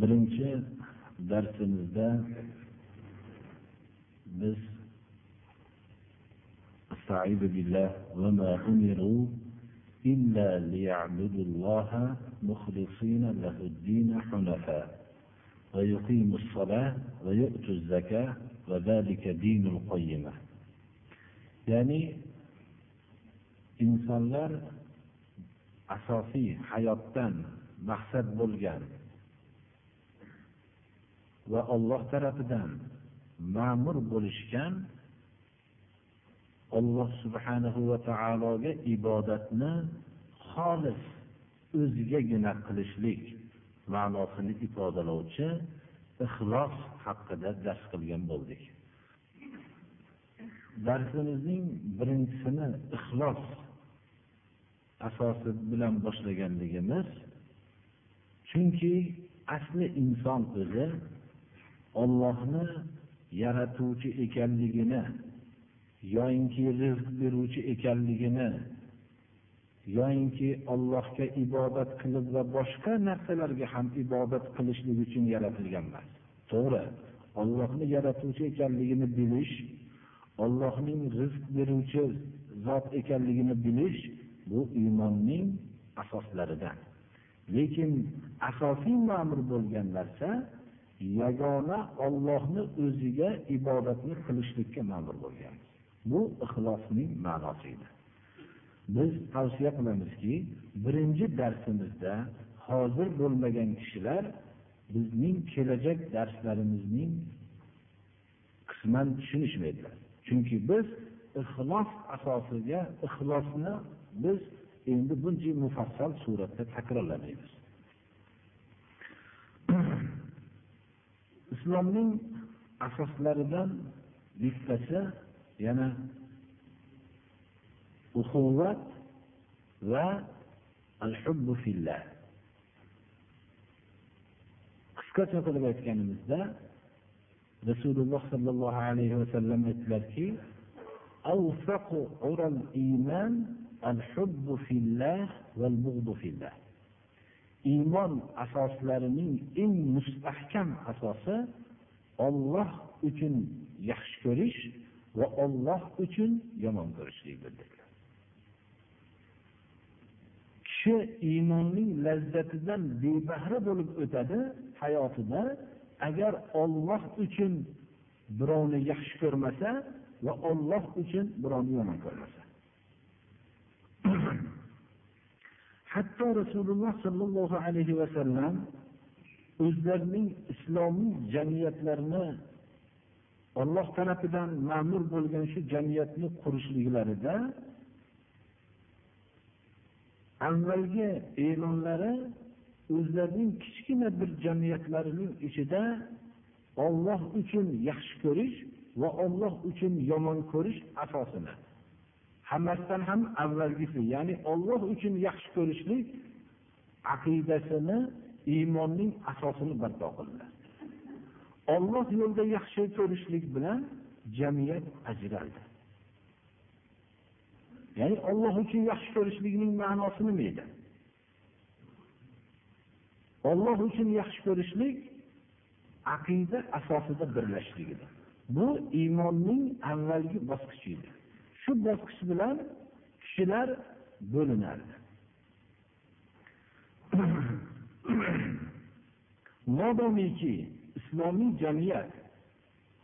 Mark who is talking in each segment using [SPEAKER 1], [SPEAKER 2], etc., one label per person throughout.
[SPEAKER 1] birinchi darsimizda biz استعيذ بالله وما أمروا إلا ليعبدوا الله مخلصين له الدين حنفاء ويقيموا الصلاة ويؤتوا الزكاة وذلك دين القيمة يعني insonlar asosiy hayotdan maqsad bo'lgan va Alloh tarafidan ma'mur bo'lishgan Alloh subhanahu va taologa ibodatni xolis o'zigagina qilishlik ma'nosini ifodalovchi ixlos haqida dars qilgan bo'ldik. Darsimizning birinchisini ixlos asosi bilan boshlaganligimiz chunki asli inson o'zi Allohni yaratuvchi ekanligini yoyinki rizq beruvchi ekanligini yoyinki Allohga ibodat qilib va boshqa narsalarga ham ibodat qilishlik uchun yaratilgan emas. To'g'ri, Allohni yaratuvchi ekanligini bilish, Allohning rizq beruvchi zot ekanligini bilish bu iymonning asoslaridan. Lekin asosiy ma'mur bo'lgan narsa yagona Allohni o'ziga ibodatni qilishlikka ma'mur bo'lgan. Bu ixlosning ma'nosi edi. Biz tavsiya qilamizki, birinchi darsimizda hozir bo'lmagan kishilar bizning kelajak darslarimizning qisman tushunishmaydilar. Chunki biz ixlos asosiga ixlosni biz endi buncha mufassal suratda takrorlamaymiz. Islomning asoslaridan bittasi yana uxuvvat va al-hubbu fillah. Qisqacha qilib aytganimizda Rasululloh sallallohu alayhi va sallam aytdilarki, "Awfaqu ural iymon al-hubbu fillah wal-bughdu fillah." Iymon asoslarining eng mustahkam asosi Alloh uchun yaxshi ko'rish va Alloh uchun yomon ko'rishlikdir dedilar. Kishi iymonning lazzatidan bebahra bo'lib o'tadi hayotida agar Alloh uchun birovni yaxshi ko'rmasa va Alloh uchun birovni yomon ko'rmasa. Hatto Rasululloh sallallohu alayhi va sallam o'zlarining islomiy jamiyatlarini Alloh tarafidan ma'mur bo'lgan shu jamiyatni qurishliklarida avvalgi e'lonlari o'zlarining kichkina bir jamiyatlarining ichida Alloh uchun yaxshi ko'rish va Alloh uchun yomon ko'rish asosini hammasidan ham avvalgisi, ya'ni Alloh uchun yaxshi ko'rishlik aqidasini, iymonning asosini barpo qildilar. olloh yo'lida yaxshi ko'rishlik bilan jamiyat ajraldi. Ya'ni Alloh uchun yaxshi ko'rishlikning ma'nosi nima edi? Alloh uchun yaxshi ko'rishlik aqida asosida birlashlik edi. Bu iymonning avvalgi bosqichi edi. Shu bosqich bilan kishilar bo'linardi. Modomiki islomiy jamiyat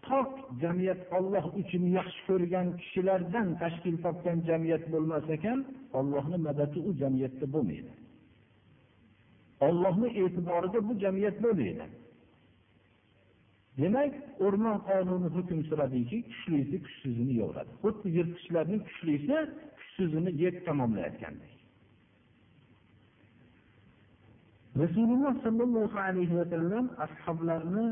[SPEAKER 1] pok jamiyat Alloh uchun yaxshi ko'rgan kishilardan tashkil topgan jamiyat bo'lmas ekan, Allohning madadi u jamiyatda bo'lmaydi. Allohning e'tiborida bu jamiyat bo'lmaydi. Demak, o'rmon qonuni hukm suradiki, kuchlisi kuchsizini yo'radi. Xuddi yirtqichlarning kuchlisi kuchsizini yeb tamomlayotgandek. rasululloh sollallohu alayhi vasallam ashoblarni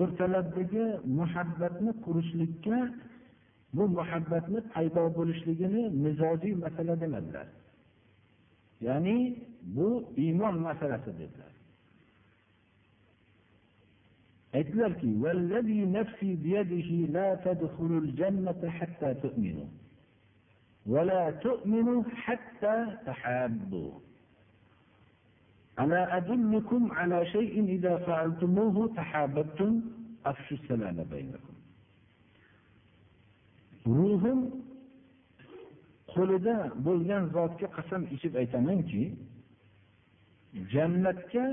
[SPEAKER 1] o'rtalaridagi muhabbatni qurishlikka bu muhabbatni paydo bo'lishligini mizojiy masala demadilar ya'ni bu iymon masalasi dedilar aytdilarki ولا تؤمنوا حتى تحابوا ألا أدلكم على شيء إذا فعلتموه تحاببتم أفشوا السلام بينكم ruhim qo'lida bo'lgan zotga qasam ichib aytamanki jannatga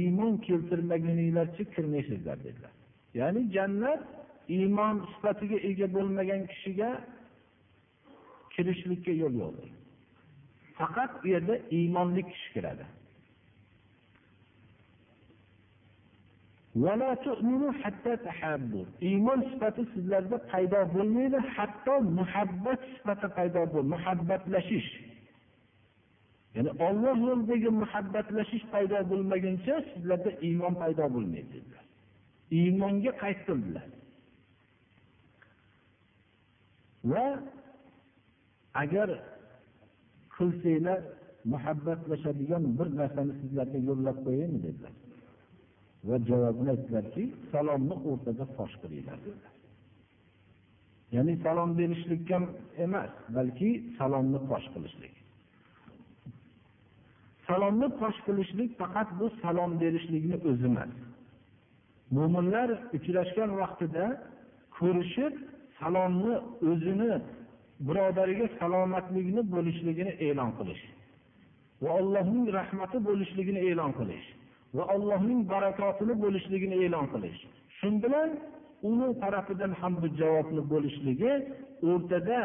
[SPEAKER 1] iymon keltirmaguninglarcha kirmaysizlar dedilar. Ya'ni jannat iymon sifatiga ega bo'lmagan kishiga kirishlikka yo'l yo'qdir faqat u yerda iymonli kishi kiradi. Iymon sifati sizlarda paydo bo'lmaydi hatto muhabbat sifati paydo bo'l muhabbatlashish. Ya'ni olloh yo'lidagi muhabbatlashish paydo bo'lmaguncha sizlarda iymon paydo bo'lmaydi dedilar iymonga qaytdilar va agar qilsanglar muhabbatlashadigan bir narsani sizlarga yo'llab qo'yaymi dedilar. Va javobini aytdilarki salomni o'rtada fosh qilinglar ya'ni salom berishlik ham emas balki salomni fosh qilishlik. Salomni fosh qilishlik faqat bu salom berishlikni o'zi emas. Mo'minlar uchrashgan vaqtida ko'rishib salomni o'zini birodariga salomatlikni bo'lishligini e'lon qilish va allohning rahmati bo'lishligini e'lon qilish va allohning barakotini bo'lishligini e'lon qilish. Shu bilan uni tarafidan ham bu javobni bo'lishligi o'rtada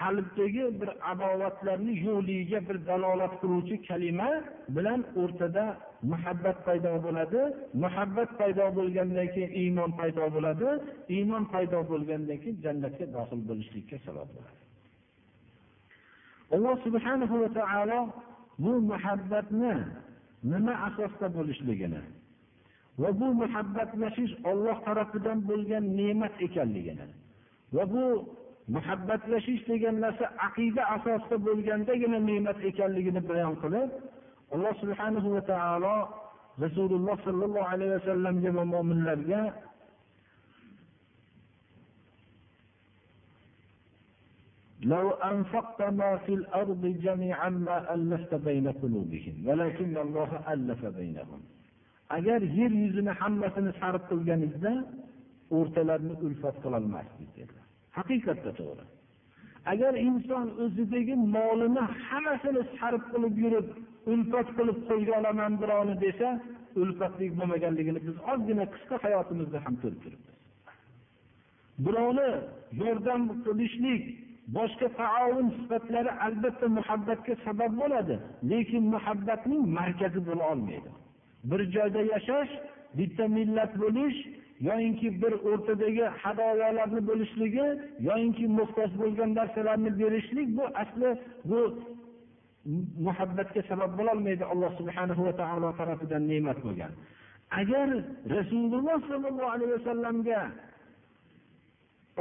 [SPEAKER 1] qalbdagi bir adovatlarni yo'qligiga bir dalolat qiluvchi kalima bilan o'rtada muhabbat paydo bo'ladi. Muhabbat paydo bo'lgandan keyin iymon paydo bo'ladi. Iymon paydo bo'lgandan keyin jannatga dohil bo'lishlikka sabab bo'ladi. Alloh subhanahu va taolo bu muhabbatni nima asosda bo'lishligini va bu muhabbatlashish olloh tarafidan bo'lgan ne'mat ekanligini va bu muhabbatlashish degan narsa aqida asosida bo'lgandagina ne'mat ekanligini bayon qilib alloh subhanahu va taolo rasululloh sollallohu alayhi vasallamga va mo'minlarga لو أنفقت ما في الأرض جميعا ما ألفت بين قلوبهم ولكن الله ألف بينهم agar yer yuzini hammasini sarf qilganingizda o'rtalarini ulfat qilolmasdik dedilar haqiqatda to'g'ri. Agar inson o'zidagi molini hammasini sarf qilib yurib ulfat qilib qo'lga olaman birovni desa ulfatlik bo'lmaganligini biz ozgina qisqa hayotimizda ham ko'rib turibmiz. Birovni yordam qilishlik boshqa taovun sifatlari albatta muhabbatga sabab bo'ladi lekin muhabbatning markazi bo'la olmaydi. Bir joyda yashash bitta millat bo'lish yoyinki bir o'rtadagi hadovalarni bo'lishligi yoyinki muhtoj bo'lgan narsalarni berishlik bu asli bu muhabbatga sabab bo'lolmaydi alloh subhanahu va taolo tarafidan ne'mat bo'lgan. Agar rasululloh sollallohu alayhi vasallamga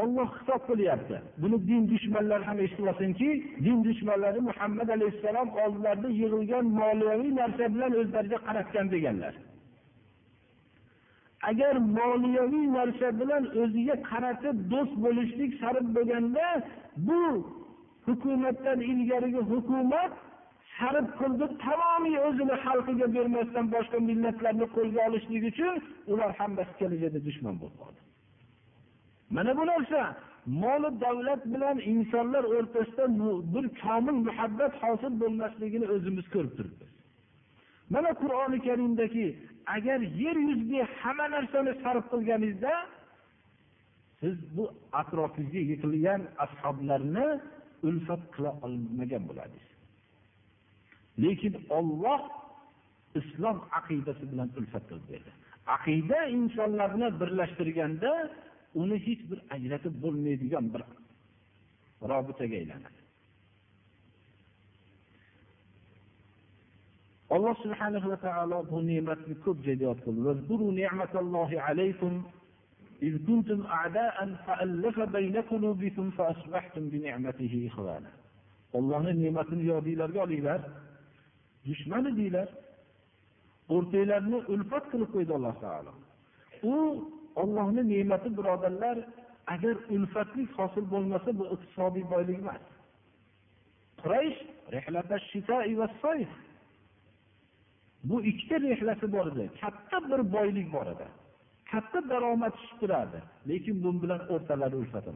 [SPEAKER 1] olloh xitob qilyapti buni din dushmanlari ham eshitib olsinki din dushmanlari muhammad alayhissalom oldilarida yig'ilgan moliyaviy narsa bilan o'zlariga qaratgan deganlar. Agar moliyaviy narsa bilan o'ziga qaratib do'st bo'lishlik sarf bo'lganda bu hukumatdan ilgarigi hukumat sarf qildi tamomiy o'zini xalqiga bermasdan boshqa millatlarni qo'lga olishlik uchun ular hammasi kelajakda dushman bo'lib qoldi. Mana bu narsa moli davlat bilan insonlar o'rtasida bir komil muhabbat hosil bo'lmasligini o'zimiz ko'rib turibmiz. Mana qur'oni karimdagi agar yer yuzidagi hamma narsani sarf qilganingizda siz bu atrofingizga yiqilgan ashoblarni ulfat qila olmagan bo'ladingiz. Lekin olloh islom aqidasi bilan ulfat qilib berdi. Aqida insonlarni birlashtirganda uni hech bir ajratib bo'lmaydigan bir robitaga aylanadi. alloh subhanahu va taolo bu ne'matni ko'p joyda yod qildi إذ كنتم أعداء فألف بين قلوبكم فأصبحتم بنعمته إخوانا Allohning ne'matini yodinglarga olinglar. Dushman edinglar. O'rtanglarni ulfat qilib qo'ydi Alloh taolo. U Allohning ne'mati birodarlar, agar ulfatlik hosil bo'lmasa bu iqtisodiy boylik emas. Quraysh rihlata shitoi va sayf. Bu ikkita rihlasi bor edi. Katta bir boylik bor edi. Katta daromad tushib turardi, lekin bu bilan o'rtalari ulfat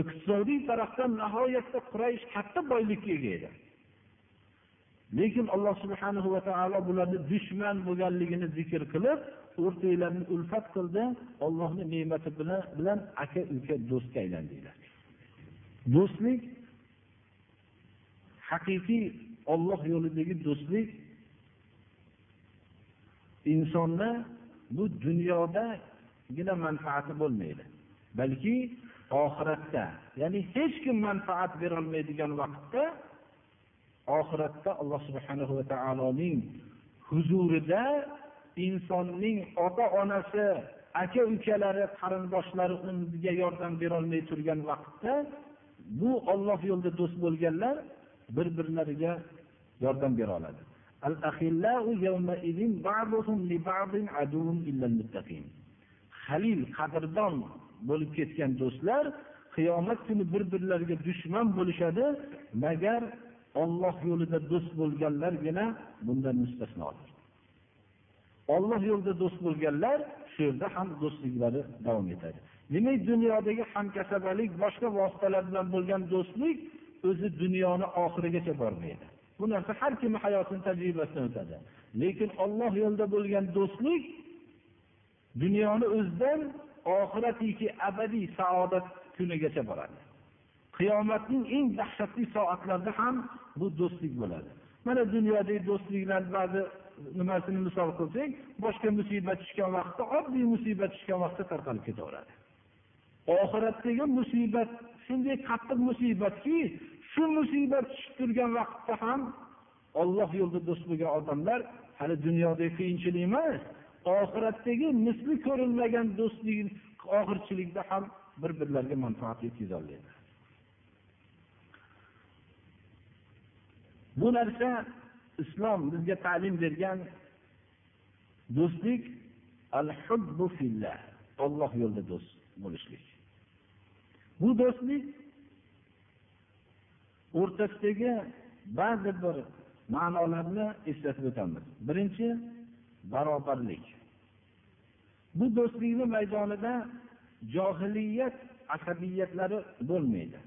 [SPEAKER 1] iqtisodiy tarafdan nihoyatda Quraysh katta boylikka ega edi. Lekin Alloh subhanahu va taolo bularni dushman bo'lganligini zikr qilib, o'rtanglarni ulfat qildi, Allohning ne'mati bilan bilan aka-uka do'stga aylandinglar. Do'stlik haqiqiy Alloh yo'lidagi do'stlik insonda bu dunyodagina manfaati bo'lmaydi. Balki oxiratda ya'ni hech kim manfaat berolmaydigan vaqtda oxiratda alloh subhanahu va taoloning huzurida insonning ota onasi aka ukalari qarindoshlari unga yordam berolmay turgan vaqtda bu olloh yo'lida do'st bo'lganlar bir birlariga yordam bera oladi halil qadrdon bo'lib ketgan do'stlar qiyomat kuni bir birlariga dushman bo'lishadi magar Alloh yo'lida do'st bo'lganlargina bundan mustasnodir. Alloh yo'lida do'st bo'lganlar shu yerda ham do'stliklari davom etadi. Demak, dunyodagi hamkasabalik, boshqa vositalar bilan bo'lgan do'stlik o'zi dunyoni oxirigacha bormaydi. Bu narsa har kim hayotini tajribasidan o'tadi. Lekin Alloh yo'lida bo'lgan do'stlik dunyoni o'zidan oxiratiki abadiy saodat kunigacha boradi. Qiyomatning eng dahshatli soatlarida ham bu do'stlik bo'ladi. Mana dunyodagi do'stliklar ba'zi nimasini misol qilsak, boshqa musibat tushgan vaqtda, oddiy musibat tushgan vaqtda tarqalib ketaveradi. Oxiratdagi musibat shunday qattiq musibatki, shu musibat tushib turgan vaqtda ham Alloh yo'lida do'st bo'lgan odamlar hali dunyodagi qiyinchilik emas, oxiratdagi misli ko'rilmagan do'stlik og'irchilikda ham bir birlariga manfaat yetkaza oladi bu narsa islom bizga ta'lim bergan do'stlik al hubbu fillah Alloh yo'lida do'st bo'lishlik. Bu do'stlik o'rtasidagi ba'zi bir ma'nolarni eslatib o'tamiz. Birinchi barobarlik. Bu do'stlikni maydonida johiliyat asabiyatlari bo'lmaydi.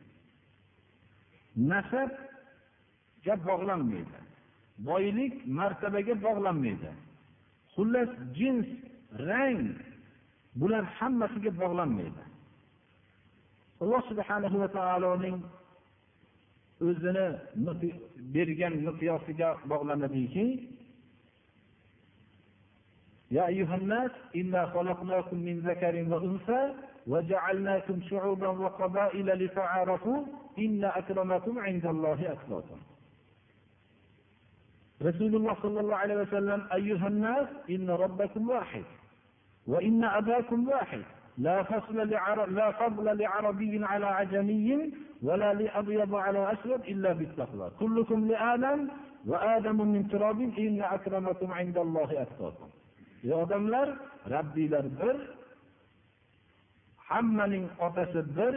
[SPEAKER 1] Nasabga bog'lanmaydi. Boylik martabaga bog'lanmaydi. Xullas jins rang bular hammasiga bog'lanmaydi. Alloh subhanahu va taoloning o'zini bergan miqyosiga bog'lanadiki يا أيها الناس إنا خلقناكم من ذكر وأنثى وجعلناكم شعوبا وقبائل لتعارفوا إن أكرمكم عند الله أتقاكم رسول الله صلى الله عليه وسلم أيها الناس إن ربكم واحد وإن أباكم واحد لا فصل لعرب لا فضل لعربي على عجمي ولا لأبيض على أسود إلا بالتقوى كلكم لآدم وآدم من تراب إن أكرمكم عند الله أتقاكم ey odamlar rabbiylar bir hammaning otasi bir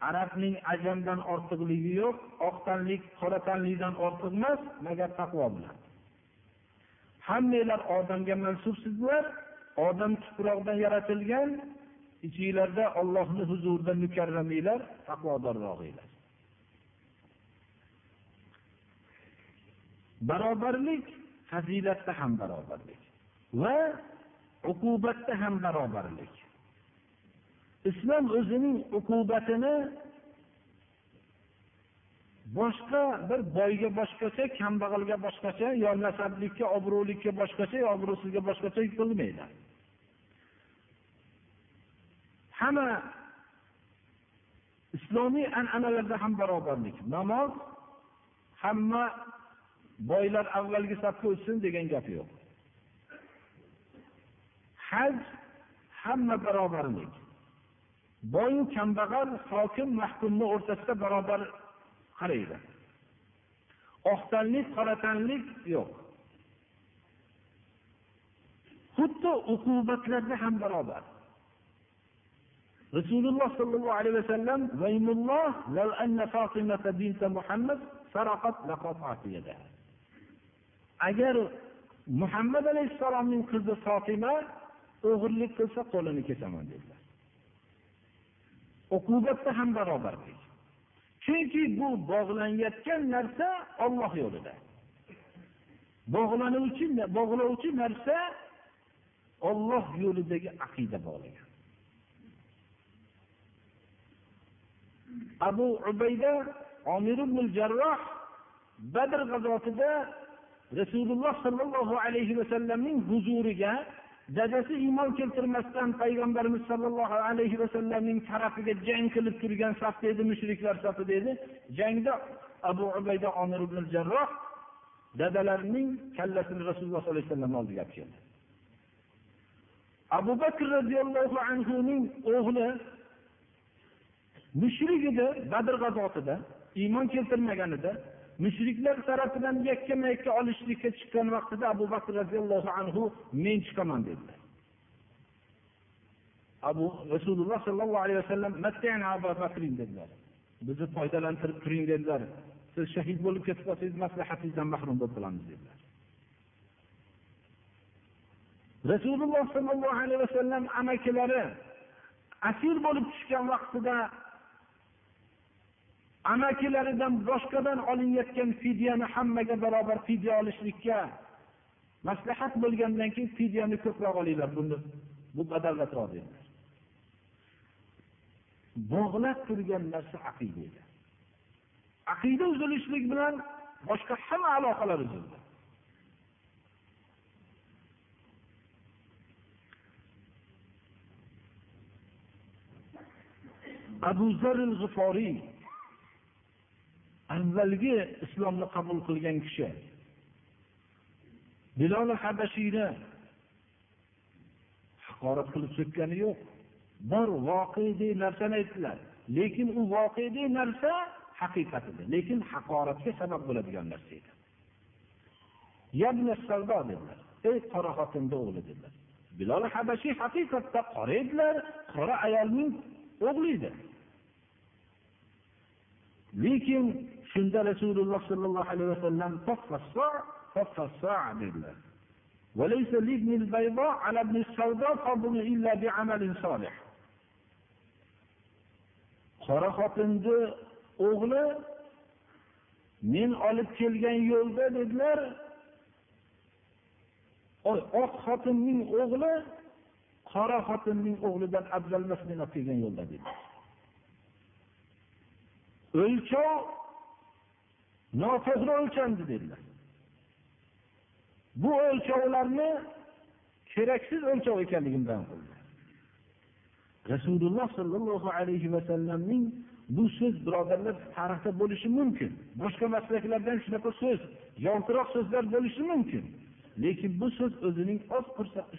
[SPEAKER 1] arabning ajamdan ortiqligi yo'q oq tanlik qora tanlikdan ortiq emas magar taqvo bilan hammanglar odamga mansubsizlar odam tuproqdan yaratilgan ichinglarda ollohni huzurida mukarraminglar taqvodorrog'inglar barobarlik fazilatda ham barobarlik va uqubatda ham barobarlik. Islom o'zining uqubatini boshqa bir boyga boshqacha, kambag'alga boshqacha, yo nasablikka, obro'likka boshqacha, yo obro'sizga boshqacha qilmaydi. Hamma islomiy an'analarda ham barobarlik. Namoz hamma boylar avvalgi safga o'tsin degan gap yo'q. Haj hamma barobarlik. Boyu kambag'al hokim mahkumni o'rtasida barobar qaraydi. Oqtanlik qoratanlik yo'q. Xuddi uqubatlarda ham barobar. Rasululloh sollallohu alayhi vasallam vaymulloh law anna fatimata binta muhammad saraqat laqata'tu yadaha agar muhammad alayhissalomning qizi fotima o'g'irlik qilsa qo'lini kesaman dedilar. Uqubatda ham barobarlik. Chunki bu bog'lanayotgan narsa olloh yo'lida. Bog'lanuvchi bog'lovchi narsa olloh yo'lidagi aqida bog'lagan abu ubayda omir ibn jarroh badr g'azotida rasululloh sollallohu alayhi vasallamning huzuriga dadasi iymon keltirmasdan payg'ambarimiz sollallohu alayhi vasallamning tarafiga jang qilib turgan safda edi mushriklar safida edi. Jangda abu ubayda omir ibn jarroh dadalarining kallasini rasululloh sollallohu alayhi vasallam oldiga olib keldi. Abu bakr roziyallohu anhuning o'g'li mushrik edi badr g'azotida iymon keltirmaganida. Mushriklar tarafidan yakkama yakka olishlikka chiqqan vaqtida abu bakr roziyallohu anhu men chiqaman dedilar. Abu rasululloh sollallohu alayhi vasallam dedilar. Bizni foydalantirib turing dedilar. Siz shahid bo'lib ketib qolsangiz maslahatingizdan mahrum bo'lib qolamiz dedilar. Rasululloh sollallohu alayhi vasallam amakilari asir bo'lib tushgan vaqtida amakilaridan boshqadan olinayotgan fidyani hammaga barobar fidya olishlikka maslahat bo'lgandan keyin fidyani ko'proq olinglar. Buni bu badavlatroq dedilar bog'lab turgan narsa aqida edi. Aqida uzilishlik bilan boshqa hamma aloqalar uzildi. Abu zaril g'iforiy avvalgi islomni qabul qilgan kishi bilol habashiyni haqorat qilib so'kkani yo'q. Bir voqedek narsani aytdilar. Lekin u voqedek narsa haqiqat edi. Lekin haqoratga sabab bo'ladigan narsa edi. Dedilar ey qora xotinni o'g'li dedilar. Bilol habashiy haqiqatda qora edilar qora ayolning o'g'li edi. Lekin shunda rasululloh sollallohu alayhi vasallam dedilar وليس لابن البيضاء على ابن السوداء فضل إلا بعمل صالح qora xotinni o'g'li men olib kelgan yo'lda dedilar oq xotinning o'g'li qora xotinning o'g'lidan afzal emas men olib kelgan yo'lda dedilar o'lchov noto'g'ri o'lchandi dedilar. Bu o'lchovlarni keraksiz o'lchov ekanligini bayon qildi. Rasululloh sollallohu alayhi vasallamning bu so'z birodarlar tarixda bo'lishi mumkin. Boshqa maslaklardan shunaqa so'z yaltiroq so'zlar bo'lishi mumkin. Lekin bu so'z o'zining oz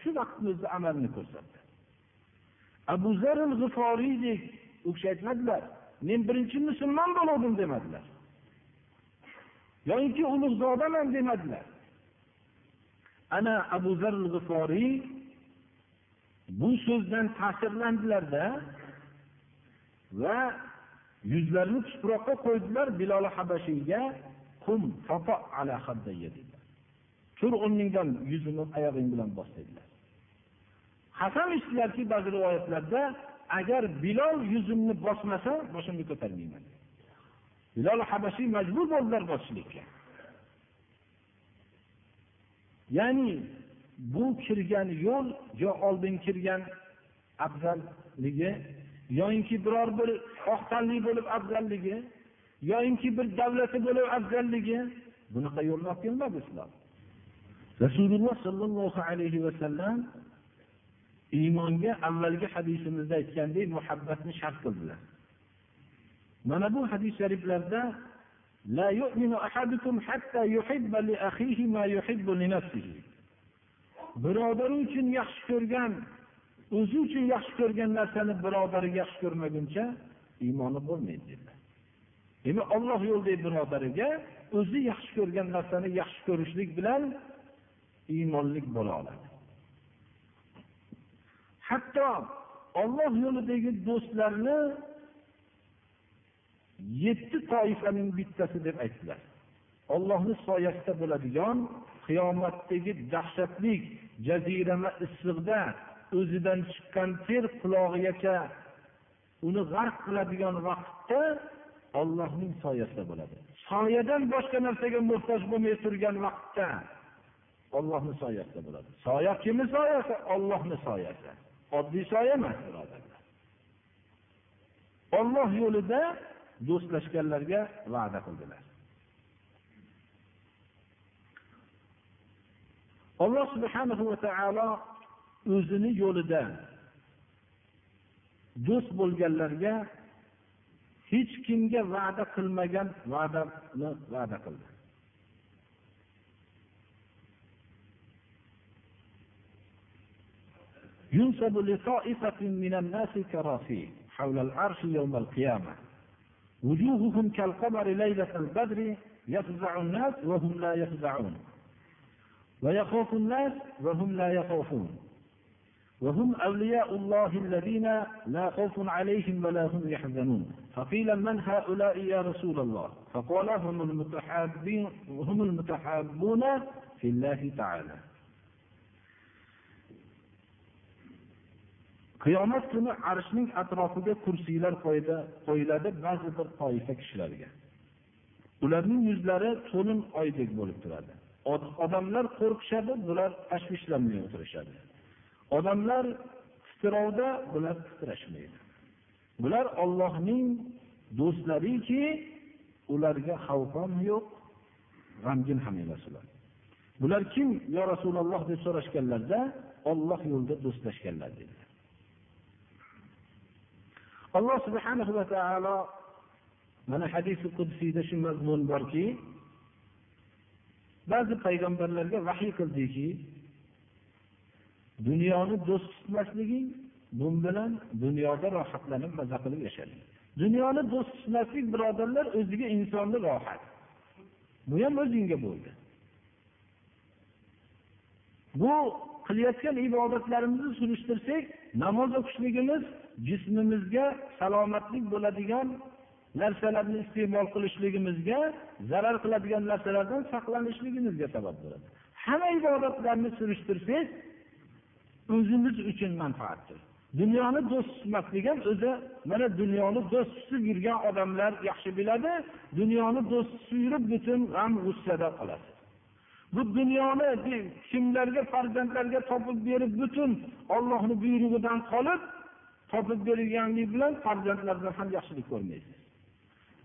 [SPEAKER 1] shu vaqtni o'zida amalini ko'rsatdi. Abu zaril g'iforiydek u kishi aytmadilar men birinchi musulmon bo'luvdim demadilar. Yoinki ulug'zodaman demadilar. Ana abu zar g'iforiy bu so'zdan ta'sirlandilarda va yuzlarini tuproqqa qo'ydilar bilol habashiyga qum ala dedilar. Tur o'rningdan yuzini oyog'ing bilan bos dedilar. Qasam ichdilarki ba'zi rivoyatlarda agar bilol yuzimni bosmasa boshimni ko'tarmayman hilol habashiy majbur bo'ldilar bosishlikka. Ya'ni bu kirgan yo'l yo oldin kirgan afzalligi yoyinki biror bir oqtanlik bo'lib afzalligi yoyinki bir davlati bo'lib afzalligi bunaqa yo'lni olib kelmadi islom. Rasululloh sollallohu alayhi vasallam iymonga avvalgi hadisimizda aytgandek muhabbatni shart qildilar. mana bu hadis shariflarda la yu'minu ahadukum hatta yuhibba li akhihi ma yuhibbu li nafsihi. Birodari uchun yaxshi ko'rgan o'zi uchun yaxshi ko'rgan narsani birodari yaxshi ko'rmaguncha iymoni bo'lmaydi dedilar. Demak olloh yo'lidagi birodariga o'zi yaxshi ko'rgan narsani yaxshi ko'rishlik bilan iymonlik bo'la oladi. Hatto olloh yo'lidagi do'stlarni yetti toifaning bittasi deb aytdilar. Ollohni soyasida bo'ladigan qiyomatdagi dahshatli jazirama issiqda o'zidan chiqqan ter qulog'igacha uni g'arq qiladigan vaqtda ollohning soyasida bo'ladi. Soyadan boshqa narsaga muhtoj bo'lmay turgan vaqtda ollohni soyasida bo'ladi. Soya kimni soyasi? Ollohni soyasi. Oddiy soya emas birodarlar. Olloh yo'lida do'stlashganlarga va'da qildilar alloh subhanahu va taolo o'zini yo'lida do'st bo'lganlarga hech kimga va'da qilmagan va'dani va'da qildi ينسب لطائفة من الناس كراسي حول العرش يوم القيامة وجوههم كالقمر ليلة البدر يفزع الناس وهم لا يفزعون. ويخاف الناس وهم لا يخافون وهم أولياء الله الذين لا خوف عليهم ولا هم يحزنون. فقيل من هؤلاء يا رسول الله؟ فقال هم المتحابين هم المتحابون في الله تعالى. Qiyomat kuni arshning atrofiga kursiylar qo'yiladi ba'zi bir toifa kishilarga. Ularning yuzlari to'lin oydek bo'lib turadi. Odamlar qo'rqishadi bular tashvishlanmay o'tirishadi. Odamlar titroqda bular titrashmaydi. Bular ollohning do'stlariki ularga xavf ham yo'q g'amgin ham emas ular. Bular kim yo rasululloh deb so'rashganlarida olloh yo'lida do'stlashganlar dedilar. Alloh subhanahu va taolo mana hadisi qudsiyda shu mazmun borki ba'zi payg'ambarlarga vahiy qildiki dunyoni do'st tutmasliging bu bilan dunyoda rohatlanib maza qilib yashading dunyoni do'st tutmaslik birodarlar o'ziga insonni rohat. Bu ham o'zingga bo'ldi. Bu qilayotgan ibodatlarimizni surishtirsak namoz o'qishligimiz jismimizga salomatlik bo'ladigan narsalarni iste'mol qilishligimizga zarar qiladigan narsalardan saqlanishligimizga sabab bo'ladi. Hamma ibodatlarni surishtirsangiz o'zimiz uchun manfaatdir. Dunyoni do'st tutmaslik ham o'zi mana dunyoni do'st tutib yurgan odamlar yaxshi biladi dunyoni do'st tutib yurib butun g'am g'ussada qoladi. Bu dunyoni kimlarga farzandlarga topib berib butun ollohni buyrug'idan qolib topib berilganlik bilan farzandlardan ham yaxshilik ko'rmaysiz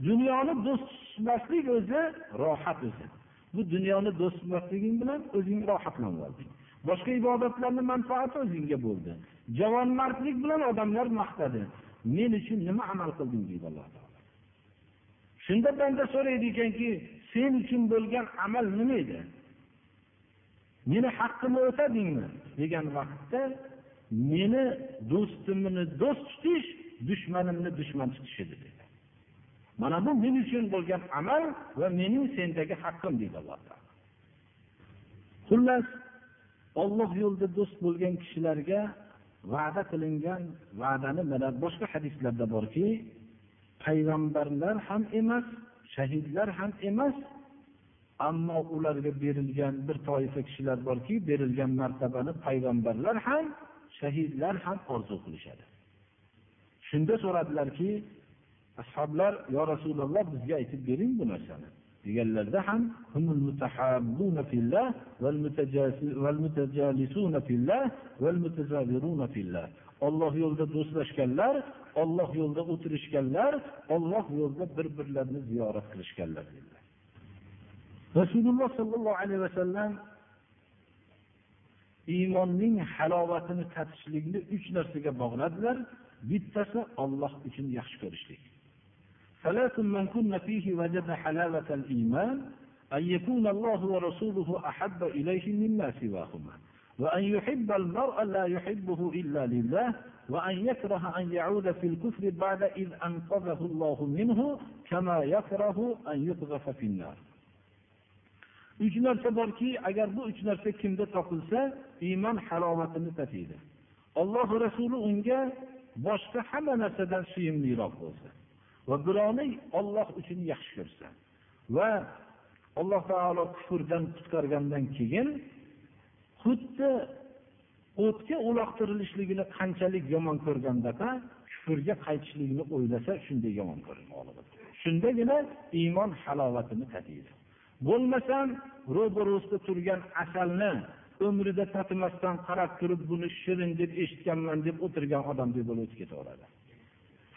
[SPEAKER 1] dunyoni do'st tutmaslik o'zi rohat o'zi. Bu dunyoni do'st tutmasliging bilan o'zing rohatlanib olding boshqa ibodatlarni manfaati o'zingga bo'ldi. Javonmardlik bilan odamlar maqtadi. Men uchun nima amal qilding deydi alloh taolo. Shunda banda so'raydi ekanki sen uchun bo'lgan amal nima edi? Meni haqqimni o'tadingmi? degan vaqtda meni do'stimni do'st tutish dushmanimni dushman tutish edi dedi. Mana bu men uchun bo'lgan amal va mening sendagi haqqim deydi alloh taolo. Xullas olloh yo'lida do'st bo'lgan kishilarga va'da qilingan va'dani mana boshqa hadislarda borki payg'ambarlar ham emas shahidlar ham emas ammo ularga berilgan bir toifa kishilar borki berilgan martabani payg'ambarlar ham shahidlar ham orzu qilishadi. Shunda so'radilarki ashoblar yo rasululloh bizga aytib bering bu narsani. Deganlarda ham olloh yo'lida do'stlashganlar olloh yo'lida o'tirishganlar olloh yo'lida bir birlarini ziyorat qilishganlar dedilar. Rasululloh sollallohu alayhi vasallam iymonning halovatini tatishlikni uch narsaga bog'ladilar bittasi olloh uchun yaxshi ko'rishlik ثلاث من كن فيه وجد حلاوة الإيمان أن يكون الله ورسوله أحب إليه مما سواهما وأن يحب المرء لا يحبه إلا لله وأن يكره أن يعود في الكفر بعد إذ أنقذه الله منه كما يكره أن يقذف في النار uch narsa borki agar bu uch narsa kimda topilsa iymon halovatini tatiydi alloh rasuli unga boshqa hamma narsadan suyimliroq bo'lsa va birovni olloh uchun yaxshi ko'rsa va alloh taolo kufrdan qutqargandan keyin xuddi o'tga uloqtirilishligini qanchalik yomon ko'rgandaqa kufrga qaytishlikni o'ylasa shunday yomon ko'radi shundagina iymon halovatini tatiydi bo'lmasam ro'barasida turgan asalni umrida tatimasdan qarab turib buni shirin deb eshitganman deb o'tirgan odamdek bo'lib o'tib ketaveradi.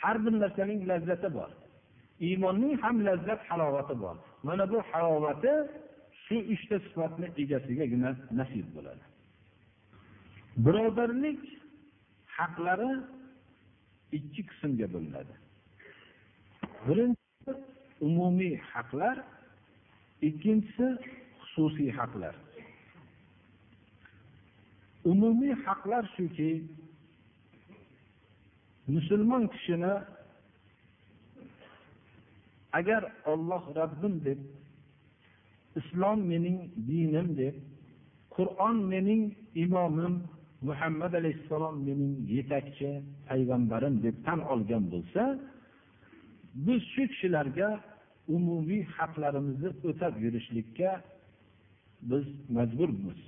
[SPEAKER 1] Har bir narsaning lazzati bor. Iymonning ham lazzat halovati bor. Mana bu halovati shu uchta sifatni egasigagina nasib bo'ladi. Birodarlik haqlari ikki qismga bo'linadi. Birinchisi umumiy haqlar ikkinchisi xususiy haqlar. Umumiy haqlar shuki musulmon kishini agar olloh rabbim deb islom mening dinim deb qur'on mening imomim muhammad alayhissalom mening yetakchi payg'ambarim deb tan olgan bo'lsa biz shu kishilarga umumiy haqlarimizni o'tab yurishlikka biz majburmiz.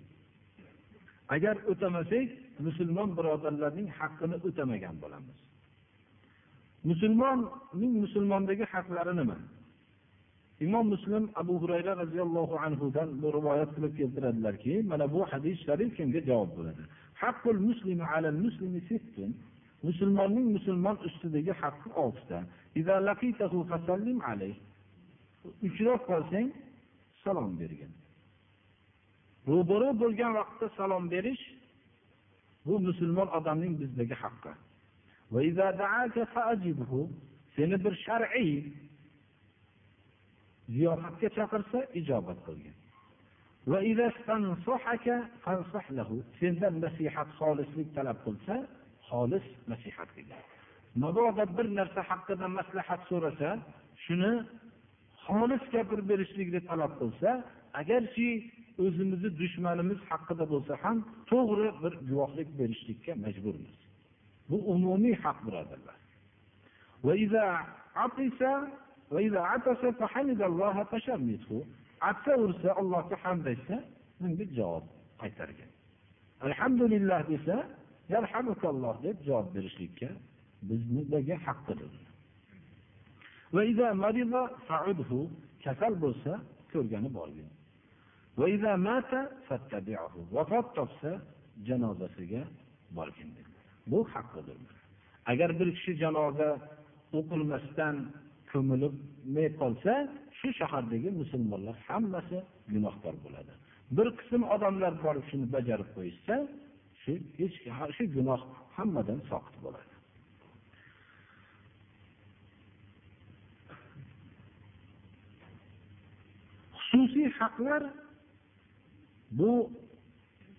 [SPEAKER 1] Agar o'tamasak musulmon birodarlarning haqqini o'tamagan bo'lamiz. Musulmonning musulmondagi haqlari nima? Imom muslim abu hurayra roziyallohu anhudan bu rivoyat qilib keltiradilarki mana bu hadis sharif shunga javob bo'ladi? Haqqul muslimi alal muslimi sittun. Musulmonning musulmon ustidagi haqqi oltita. Uchrab qolsang salom bergin. Ro'baro bo'lgan vaqtda salom berish bu musulmon odamning bizdagi haqqi. Seni bir shar'iy ziyofatga chaqirsa ijobat qilgin. Sendan nasihat xolislik talab qilsa xolis nasihat qilgin. Mabodo bir narsa haqida maslahat so'rasa shuni xolis gapirib berishlikni talab qilsa agarchi o'zimizni dushmanimiz haqida bo'lsa ham to'g'ri bir guvohlik berishlikka majburmiz. Bu umumiy haq birodarlar. Atsa ursa allohga hamd aytsa bunga javob qaytargan. Alhamdulillah desa yarhamukalloh deb javob berishlikka biznidagi haqqidir kasal bo'lsa ko'rgani borgin. Vafot topsa janozasiga borgin bu haqqidir agar bir kishi janoza o'qilmasdan ko'milmay qolsa shu shahardagi musulmonlar hammasi gunohkor bo'ladi. Bir qism odamlar borib shuni bajarib qo'yishsa shu hech shu gunoh hammadan soqit bo'ladi. Xususiy haqlar. Bu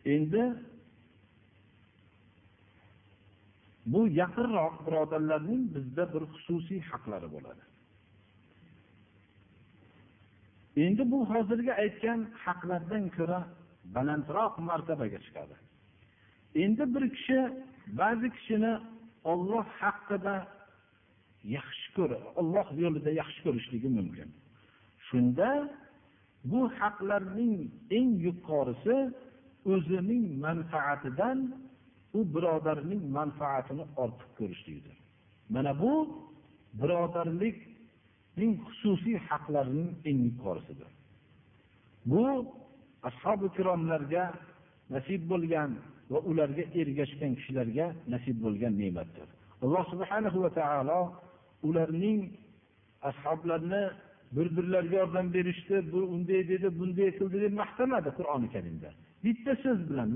[SPEAKER 1] endi bu yaqinroq birodarlarning bizda bir xususiy haqlari bo'ladi. Endi bu hozirgi aytgan haqlardan ko'ra balandroq martabaga chiqadi. Endi bir kishi ba'zi kishini olloh haqida yaxshi ko'r olloh yo'lida yaxshi ko'rishligi mumkin. Shunda bu haqlarning eng yuqorisi o'zining manfaatidan u birodarning manfaatini ortiq ko'rishlikdir mana bu birodarlikning xususiy haqlarining eng yuqorisidir. Bu ashobi ikromlarga nasib bo'lgan va ularga ergashgan kishilarga nasib bo'lgan ne'matdir. Alloh subhanahu va taolo ularning ashoblarni bir birlariga yordam berishdi bu unday dedi bunday qildi deb maqtamadi qur'oni karimda. Bitta so'z bilan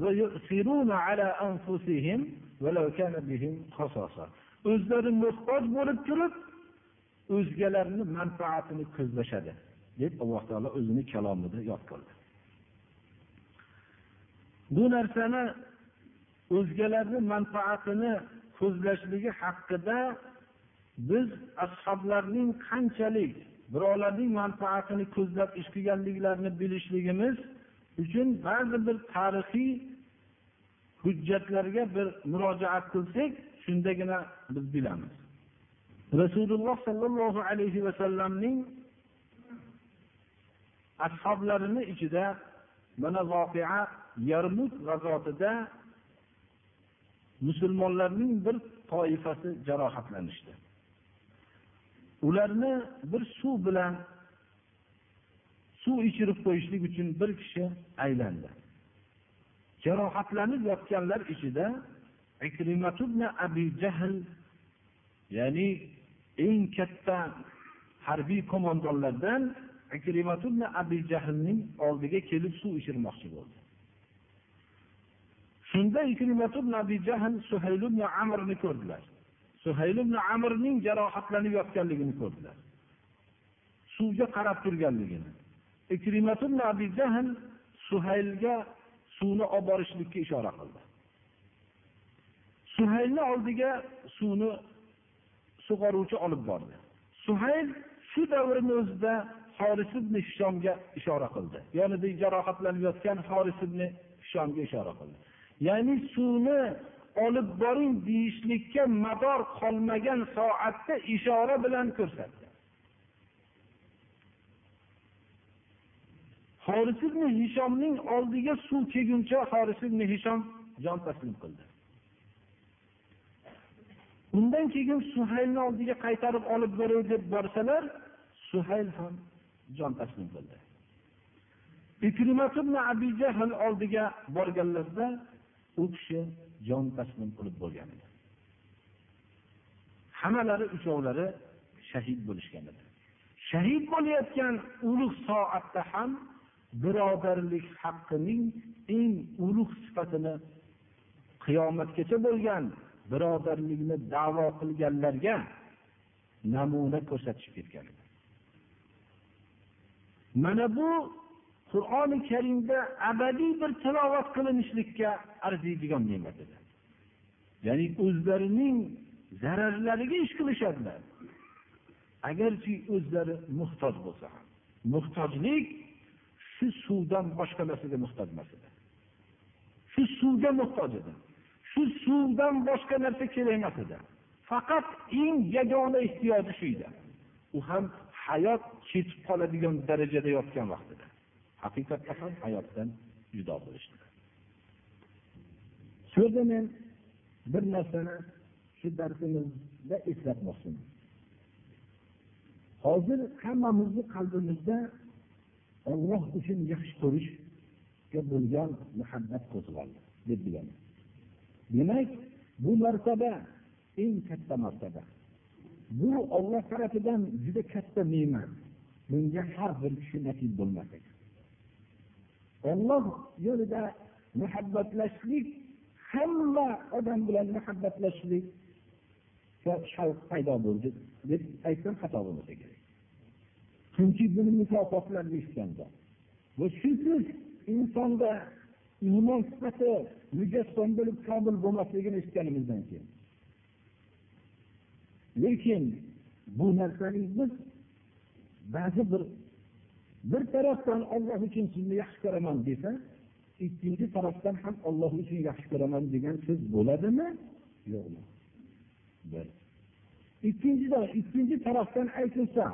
[SPEAKER 1] o'zlari muhtoj bo'lib turib o'zgalarni manfaatini ko'zlashadi deb alloh taolo o'zini kalomida yod qildi. Bu narsani o'zgalarni manfaatini ko'zlashligi haqida biz ashoblarning qanchalik birovlarning manfaatini ko'zlab ish qilganliklarini bilishligimiz uchun ba'zi bir tarixiy hujjatlarga bir murojaat qilsak shundagina biz bilamiz. Rasululloh sollallohu alayhi vasallamning ashoblarini ichida mana voqea yarmut g'azotida musulmonlarning bir toifasi jarohatlanishdi. Ularni bir suv bilan suv ichirib qo'yishlik uchun bir kishi aylandi. Jarohatlanib yotganlar ichida abi jahl ya'ni eng katta harbiy qo'mondonlardan abi jahlning oldiga kelib suv ichirmoqchi bo'ldi. Shunda abi jahl suhayl ibn amrni ko'rdilar. Suhayl ibn amirning jarohatlanib yotganligini ko'rdilar. Suvga qarab turganligini. Abi jahl suhaylga suvni olib borishlikka ishora qildi. Suhaylni oldiga suvni sug'oruvchi olib bordi. Suhayl shu davrni o'zida horis ibn hishomga ishora qildi. Yonida jarohatlanib yotgan horis ibn hishomga ishora qildi. Ya'ni suvni olib boring deyishlikka mador qolmagan soatda ishora bilan ko'rsatdi. Horis ibn hishomning oldiga suv kelguncha horis ibn hishom jon taslim qildi. Undan keyin suhaylni oldiga qaytarib olib boray deb borsalar suhayl ham jon taslim qildi. Abi jahl oldiga borganlarida u kishi jon taslim qilib bo'lgan edi. Hammalari uchovlari shahid bo'lishgan edi. Shahid bo'layotgan ulug' soatda ham birodarlik haqqining eng ulug' sifatini qiyomatgacha bo'lgan birodarlikni davo qilganlarga namuna ko'rsatishib ketgan edi. Mana bu qur'oni karimda abadiy bir tilovat qilinishlikka arziydigan ne'mat edi. Ya'ni o'zlarining zararlariga ish qilishadilar. Agarchi o'zlari muhtoj bo'lsa ham muhtojlik shu suvdan boshqa narsaga muhtoj emas edi. Shu suvga muhtoj edi. Shu suvdan boshqa narsa kerak emas edi. Faqat eng yagona ehtiyoji shu edi. U ham hayot ketib qoladigan darajada yotgan vaqtida haqiqatda ham hayotdan judo bo'lishdi. Shu yerda men bir narsani shu darsimizda eslatmoqchiman. Hozir hammamizni qalbimizda olloh uchun yaxshi ko'rishga bo'lgan muhabbat qo'zg'aldi deb bilaman. Demak bu martaba eng katta martaba bu olloh tarafidan juda katta ne'mat. Bunga har bir kishi nasib bo'lmas olloh yo'lida muhabbatlashlik hamma odam bilan muhabbatlashlik shavq paydo bo'ldi deb aytsam xato bo'lmasa kerak. Chunki buni mukofotlarni eshitganda va shusiz insonda iymon sifati mujassam bo'lib komil bo'lmasligini eshitganimizdan keyin. Lekin bu narsaning biz ba'zi bir bir tarafdan olloh uchun sizni yaxshi ko'raman desa ikkinchi tarafdan ham olloh uchun yaxshi ko'raman degan so'z bo'ladimi? Yo'qmi bir. Ikkinchidan ikkinchi tarafdan aytilsa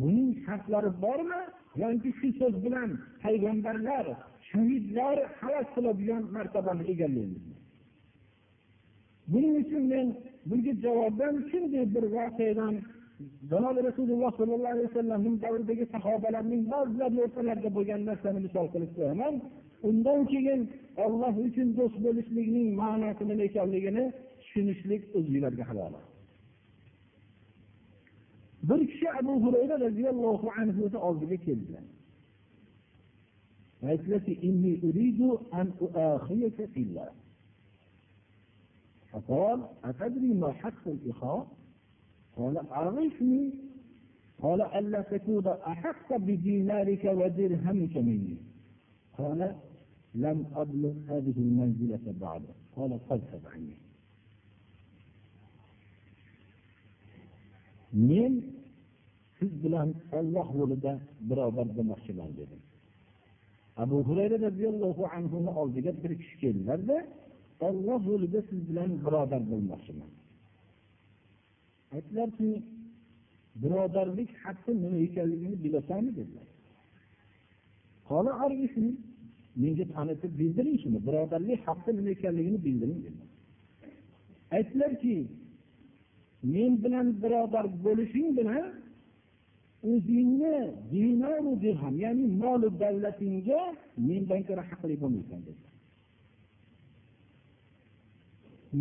[SPEAKER 1] buning shartlari bormi? Yoki shu so'z bilan payg'ambarlar shahidlar havas qiladigan martabani egallaymizmi buning uchun men bunga javoban shunday bir voqeadan zamoni rasululloh sollallohu alayhi vasallamning davridagi sahobalarning ba'zilari o'rtalarida bo'lgan narsani misol qilib qo'yaman. Undan keyin olloh uchun do'st bo'lishlikning ma'nosi nima ekanligini tushunishlik o'zinglarga havola. Bir kishi abu hurayra roziyallohu anhuni oldiga keldilar aytdilarki قال أعرفني قال ألا تكون أحق بدينارك ودرهمك مني قال لم أبلغ هذه المنزلة بعد قال فاذهب عني men siz bilan olloh yo'lida birodar bo'lmoqchiman dedim abu hurayra roziyallohu anhuni oldiga bir kishi keldilarda olloh yo'lida siz bilan birodar bo'lmoqchiman aytdilarki birodarlik haqqi nima ekanligini bilasanmi dedilar menga tanitib bildiring shuni birodarlik haqqi nima ekanligini bildiring dedilar aytdilarki men bilan birodar bo'lishing bilan o'zingni dinoru dirham ya'ni molu davlatingga mendan ko'ra haqli bo'lmaysan dedilar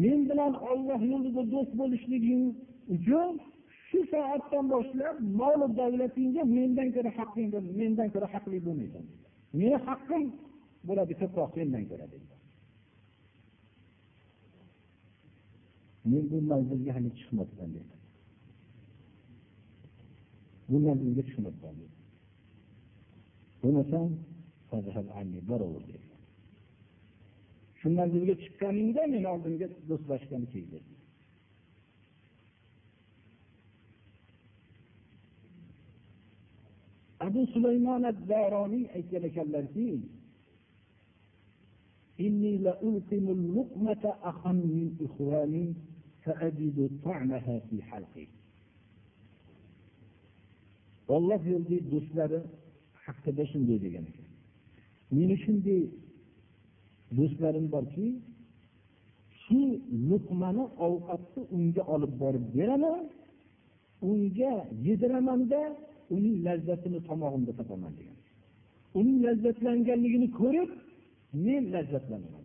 [SPEAKER 1] men bilan olloh yo'lida do'st bo'lishliging uchun shu soatdan boshlab molu davlatingga mendan ko'ra haqqing mendan ko'ra haqli bo'lmaysan. Meni haqqim bo'ladi ko'proq sendan ko'ra dedilar men bu manzilga hali chiqmabman dedi. Bu manzilga chiqmabman dedi. Bo'lmasam shu manzilga chiqqaningda meni oldimga do'stlashgani kel dedi abu sulaymon daroniy aytgan ekanlarki إني لألقم اللقمة أخا من إخواني فأجد طعمها في حلقي olloh yo'lidagi do'stlari haqida shunday degan ekan meni shunday do'stlarim borki shu luqmani ovqatni unga olib borib beraman unga yediramanda uning lazzatini tomog'imda topaman degan. Uning lazzatlanganligini ko'rib men lazzatlanaman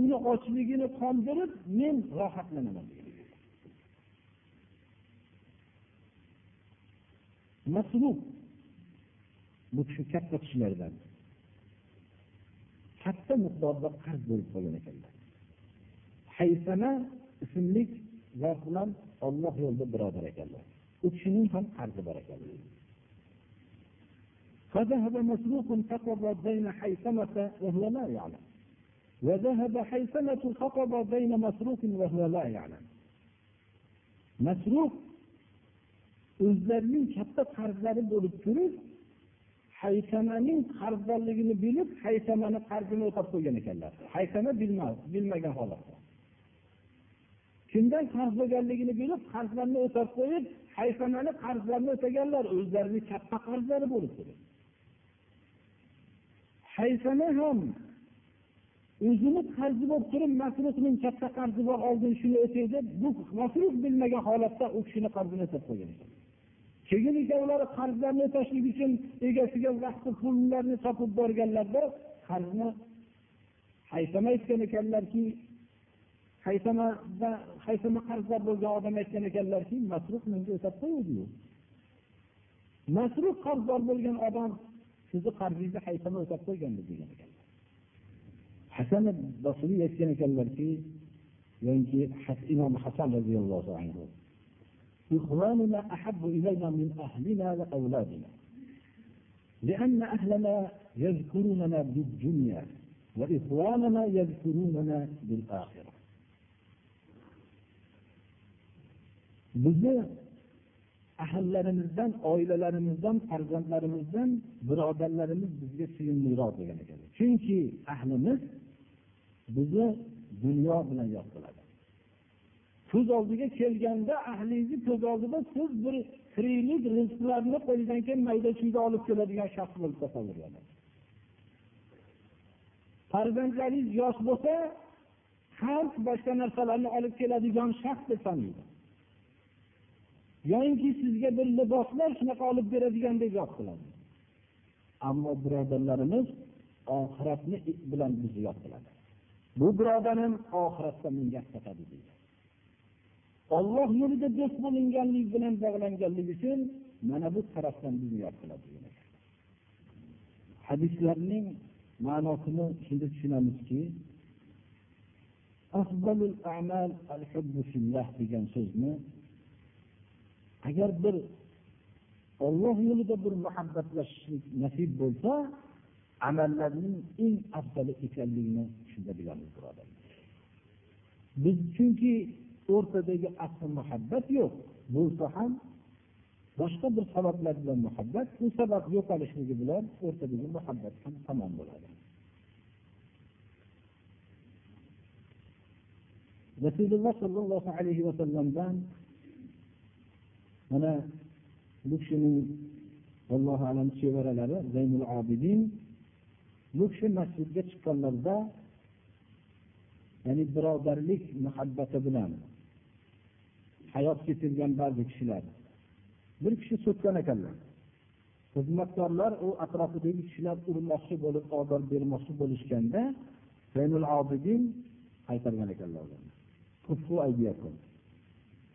[SPEAKER 1] uni ochligini qondirib men rohatlanaman masruf bu kishi katta kishilardan. Katta miqdorda qarz bo'lib qolgan ekanlar. Haysana ismli zot bilan olloh yo'lida birodar ekanlar. u kishining ham qarzi bor ekan فذهب مسروق فقض بين حيثمة وهو لا يعلم وذهب حيثمة فقض بين مسروق وهو لا يعلم مسروق o'zlarining katta qarzlari bo'lib turib haysamaning qarzdorligini bilib haysamani qarzini o'tab qo'ygan ekanlar haysama bilmagan holatda kimdan qarz bo'lganligini bilib qarzlarni o'tab qo'yib haysamani qarzlarini o'taganlar o'zlarini katta qarzlari bo'lib turib haysama ham o'zini qarzi bo'lib turib masrufning katta qarzi bor oldin shuni o'tay deb bu masruf bilmagan holatda u kishini qarzini o'tab qo'ygan ekan. Keyin ikkovlari qarzlarni o'tashlik uchun egasiga vaqti pullarni topib borganlarda qarzni haysama aytgan ekanlarki haysama qarzdor bo'lgan odam aytgan ekanlarki masruf menga o'tab qo'yuvdiyu masruf qarzdor bo'lgan odam sizni qarzingizni haysama o'tab qo'ygandi degan ekanlar hasan basriy aytgan ekanlarki yoki imom hasan roziyallohu anhu إخواننا أحب إلينا من أهلنا وأولادنا لأن أهلنا يذكروننا بالدنيا وإخواننا يذكروننا بالآخرة bizni ahillarimizdan oilalarimizdan farzandlarimizdan birodarlarimiz bizga suyumliroq degan ekanlar chunki ahlimiz bizni dunyo bilan yod qiladi ko'z oldiga kelganda ahlingizni ko'z oldida siz bir tiriklik rizqlarni qo'lidan keyin mayda chuyda olib keladigan shaxs bo'lib tasavvurlanadi farzandlaringiz yosh bo'lsa qand boshqa narsalarni olib keladigan shaxs deb sanaydi yoyinki sizga bir liboslar shunaqa olib beradigandek yod qiladi. Ammo birodarlarimiz oxiratni bilan bizni yod qiladi bu birodarim oxiratda menga sotadi deydi. Olloh yo'lida do'st bo'linganlik bilan bog'langanligi uchun mana bu tarafdan bizni yod qiladi hadislarning ma'nosini shunda tushunamizki afzalul a'mal al degan so'zni agar bir olloh yo'lida bir muhabbatlashishlik nasib bo'lsa amallarning eng afzali ekanligini shunda bilamiz birodarlar biz chunki o'rtadagi asli muhabbat yo'q bo'lsa ham boshqa bir sabablar bilan muhabbat u sabab yo'qolishligi bilan o'rtadagi muhabbat ham tamom bo'ladi. Rasululloh sollallohu alayhi vasallamdan mana bu kishining allohu alam chevaralari zaynul obidin bu kishi masjidga chiqqanlarida ya'ni birodarlik muhabbati bilan hayot kechirgan ba'zi kishilar. Bir kishi so'kkan ekanlar. Xizmatkorlar u atrofidagi kishilar urmoqchi bo'lib odob bermoqchi bo'lishganda zaynul obidin qaytargan ekanlar.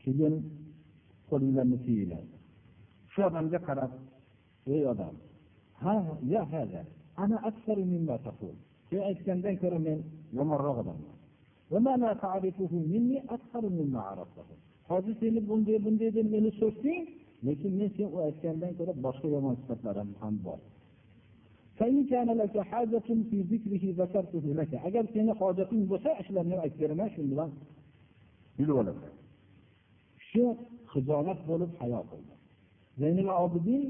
[SPEAKER 1] Keyin qo'linglarni tiyinglar shu odamga qarab ey odam ha ya hada ana aksaru mimma taqul? Sen aytgandan ko'ra men yomonroq odamman. Hozir seni bunday bunday deb meni so'kding lekin men sen u aytgandan ko'ra boshqa yomon sifatlarim ham bor. Agar seni hojating bo'lsa shularni aytib beraman shu bilan bilib olasan. Shu hijolat bo'lib hayo qildi. Zaynul obidin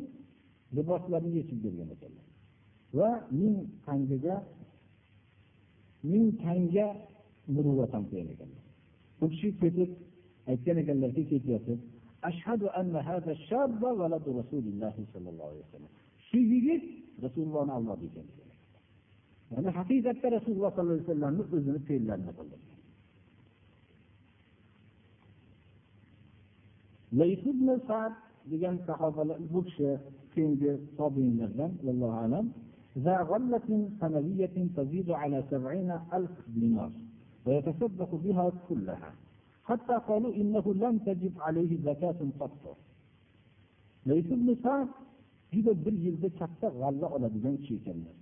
[SPEAKER 1] liboslarini yechib bergan ekanlar. Va ming tangaga ming tanga muruvvat ham qilgan ekanlar. U kishi ketib aytgan ekanlarki ketyapti ashhadu anna hada shabba valadu rasulilloh sollallohu alayhi vasallam. Shu yigit rasulullohni avlodi ekan. Ya'ni haqiqatda rasululloh sollallohu alayhi vasallamni o'zini fe'llarini qildi. Degan sahobalar bu kishi keyingi tobiinlardan vallohu alam ذا غلة سنوية تزيد على سبعين ألف دينار ويتصدق بها كلها حتى قالوا إنه لم تجب عليه زكاة قط ليس بن سعد juda bir yilda katta g'alla oladigan kishi ekanlar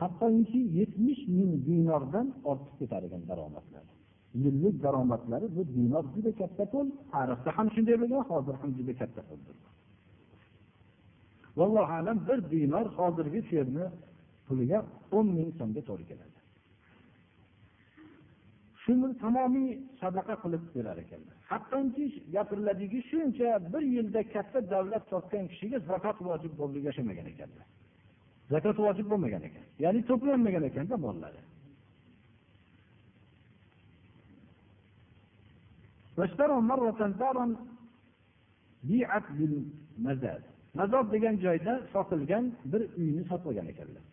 [SPEAKER 1] hattoki yetmish ming dinordan ortib ketar ekan daromadlari yillik daromadlari bu dinor juda katta pul tarixda ham shunday bo'lgan hozir ham juda katta puldir vallohu alam bir dinor hozirgi she'rni puliga o'n ming so'mga to'g'ri keladi. Shuni tamomiy sadaqa qilib berar ekanlar. Hattoki gapiriladiki shuncha bir yilda katta davlat topgan kishiga zakot vojib bo'lib yashamagan ekanlar. Zakot vojib bo'lmagan ekan. Ya'ni to'planmagan ekanda mollari mazod degan joyda sotilgan bir uyni sotib olgan ekanlar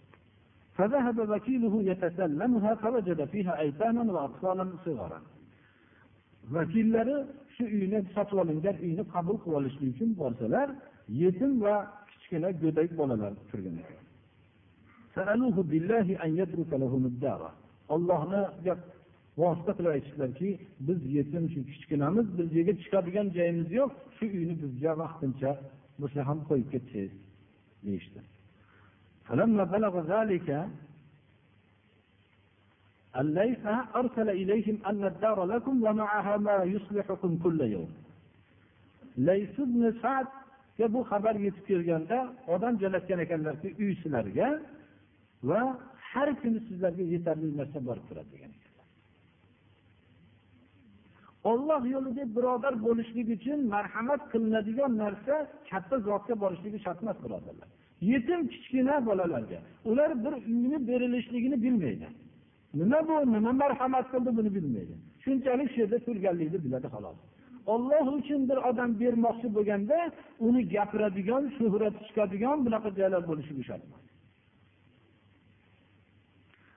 [SPEAKER 1] فذهب وكيله يتسلمها فوجد فيها أيتاما وأطفالا صغارا vakillari shu uyni sotib olingan uyni qabul qilib olishlik uchun borsalar yetim va kichkina go'dak bolalar turgan ollohniga vosita qilib aytishdilarki biz yetim shu kichkinamiz bizga chiqadigan joyimiz yo'q shu uyni bizga vaqtincha bo'lsa ham qo'yib ketsangiz deyishdi فلما بلغ ذلك الليث أرسل إليهم أن الدار لكم ومعها ما يصلحكم كل يوم lays ibn sadga bu xabar yetib kelganda odam joylashgan ekanlarki uy sizlarga va har kuni sizlarga yetarli narsa borib turadi degan olloh yo'lida birodar bo'lishlik uchun marhamat qilinadigan narsa katta zotga borishligi shart emas birodarlar. Yetim kichkina bolalarga ular bir uyni berilishligini bilmaydi. Nima bu nima marhamat qildi buni bilmaydi. Shunchalik shu yerda turganlikni biladi xolos. Olloh uchun bir odam bermoqchi bo'lganda uni gapiradigan shuhrati chiqadigan bunaqa joylar bo'lishi shart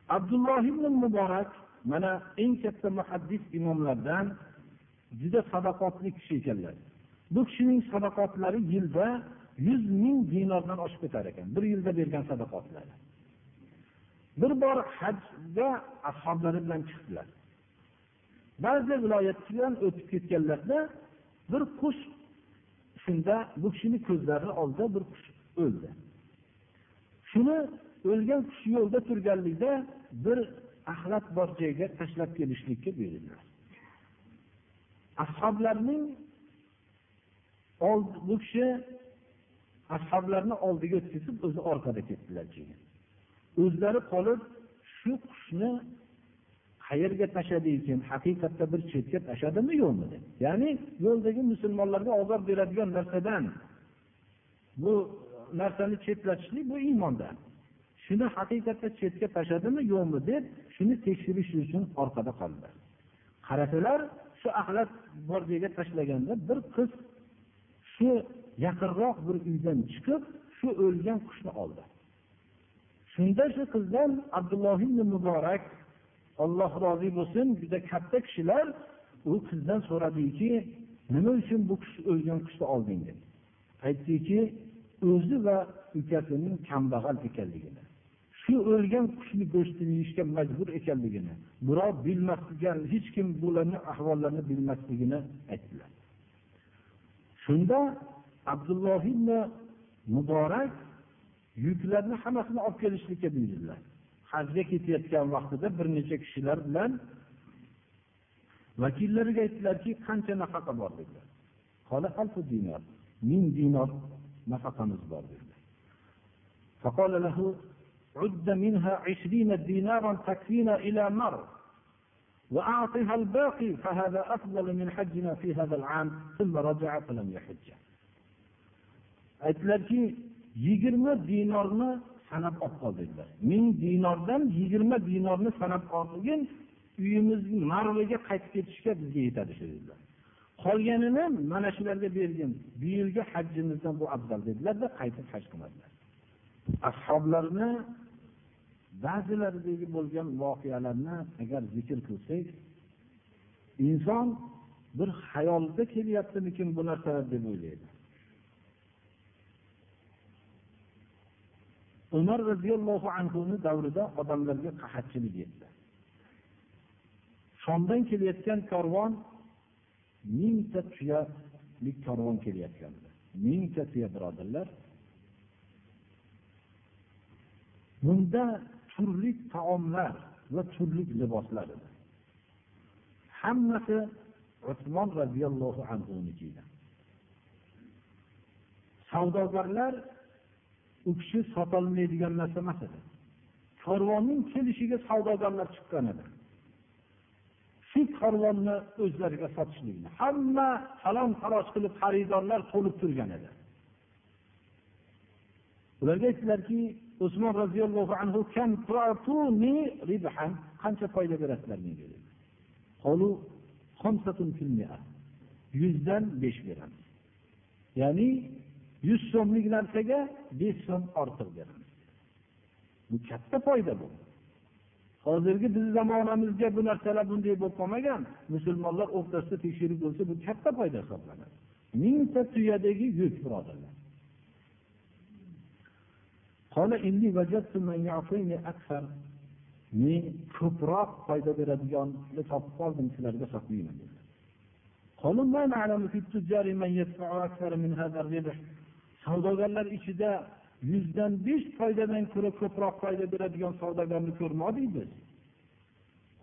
[SPEAKER 1] abdulloh ibn muborak mana eng katta muhaddis imomlardan juda sadoqatli kishi ekanlar. Bu kishining sadoqatlari yilda yuz ming dinordan oshib ketar ekan. Bir yilda bergan sadaqotlari. Bir bor hajga ashoblari bilan chiqdilar. Ba'zi viloyatdan o'tib ketganlarida bir qush shunda bu kishini ko'zlari oldida bir qush o'ldi. Shuni o'lgan qush yo'lda turganlikda bir axlat bor joyga tashlab kelishlikka buyurdilar. Ashoblarning bu kishi ashoblarni oldiga o'tkazib o'zi orqada ketdilar keyin. O'zlari qolib shu qushni qayerga tashladi ekan? Haqiqatda bir chetga tashladimi yo'qmi deb. Ya'ni yo'ldagi musulmonlarga ozor beradigan narsadan bu narsani chetlatishlik bu iymonda shuni haqiqatda chetga tashladimi yo'qmi deb shuni tekshirish uchun orqada qoldilar. Qarasalar shu axlat bor joyga tashlaganda bir qiz shu yaqinroq bir uydan chiqib shu o'lgan qushni oldi. Shunda shu qizdan abdulloh ibn muborak alloh rozi bo'lsin juda katta kishilar u qizdan so'radiki nima uchun bu qush o'lgan qushni olding deb aytdiki o'zi va ukasining kambag'al ekanligini. Shu o'lgan qushni go'shtini yeyishga majbur ekanligini birov bilmasligan hech kim bularni ahvollarini bilmasligini aytdilar. Shunda abdulloh ibn muborak yuklarni hammasini olib kelishlikka buyurdilar. Hajga ketayotgan vaqtida bir necha kishilar bilan vakillariga aytdilarki qancha nafaqa bor? dedilar. Ming dinor nafaqamiz bor dedilar. عد منها عشرين دينارا تكفينا إلى مر وأعطها الباقي فهذا أفضل من حجنا في هذا العام ثم رجع فلم يحج aytdilarki yigirma dinorni sanab olib qol dedilar ming dinordan yigirma dinorni sanab olgin uyimizni marvaga qaytib ketishga bizga yetadi shu dedilar qolganini mana shularga bergin bu yilgi hajjimizdan bu afzal dedilarda qaytib haj qilmadilar ashoblarni ba'zilaridagi bo'lgan voqealarni agar zikr qilsak inson bir xayolida kelyaptimikin bu narsalar deb o'ylaydi. Umar roziyallohu anhuni davrida odamlarga qahatchilik yetdi. Shomdan kelayotgan korvon mingta tuyalik korvon kelayotgandi mingta tuya birodarlar. Bunda turli taomlar va turli liboslar. Edi hammasi usmon roziyallohu anhunikida savdogarlar u kishi sotolmaydigan narsa emas edi. Karvonning kelishiga savdogarlar chiqqan edi. Shu karvonni o'zlariga sotishlikni hamma salom faroj qilib xaridorlar to'lib turgan edi. Ularga aytdilarki usmon roziyallohu anhu qancha foyda berasizlar menga yuzdan besh beramiz. Ya'ni yuz so'mlik narsaga besh so'm ortiq beramiz. Bu katta foyda bu. Hozirgi bizni zamonamizga bu narsalar bunday bo'lib qolmagan. Musulmonlar o'rtasida tekshirib bo'lsa bu katta foyda hisoblanadi. Mingta tuyadagi yuk birodarlar. men ko'proq foyda beradiganni topib qoldim sizlarga sotmayman savdogarlar ichida yuzdan besh foydadan ko'ra ko'proq foyda beradigan savdogarni ko'rmadik biz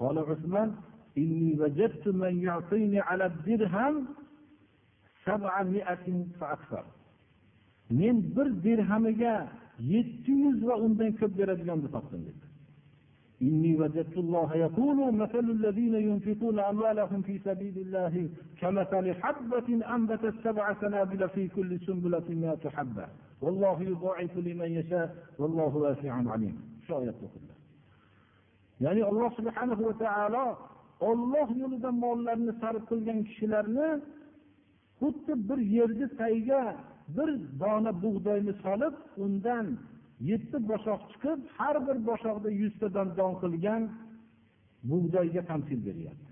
[SPEAKER 1] قال عثمان إني وجدت من يعطيني على الدرهم سبعمائة فأكثر men bir dirhamiga yetti yuz va undan ko'p beradiganni topdim dedi إني وجدت الله يقول مثل الذين ينفقون أموالهم في سبيل الله كمثل حبة أنبتت سبع سنابل في كل سنبلة مئة حبة والله يضاعف لمن يشاء والله واسع عليم شاية كلها ya'ni alloh subhanahu va taolo olloh yo'lida mollarni sarf qilgan kishilarni xuddi bir yerni tagiga bir dona bug'doyni solib undan yetti boshoq chiqib har bir boshoqda yuztadan don qilgan bug'doyga tamsil beryapti.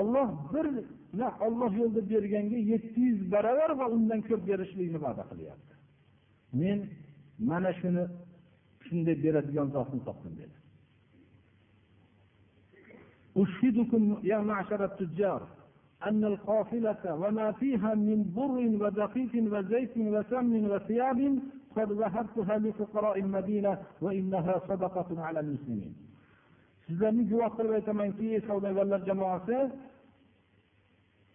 [SPEAKER 1] Olloh bir olloh yo'lida berganga yetti yuz baravar va undan ko'p berishlikni va'da qilyapti. Men mana shuni shunday beradigan zotni topdim dedi. أشهدكم يا معشر التجار أن القافلة وما فيها من بر ودقيق وزيت وسمن وثياب قد وهبتها لفقراء المدينة وإنها صدقة على المسلمين sizlarni guvoh qilib aytamanki savdogarlar jamoasi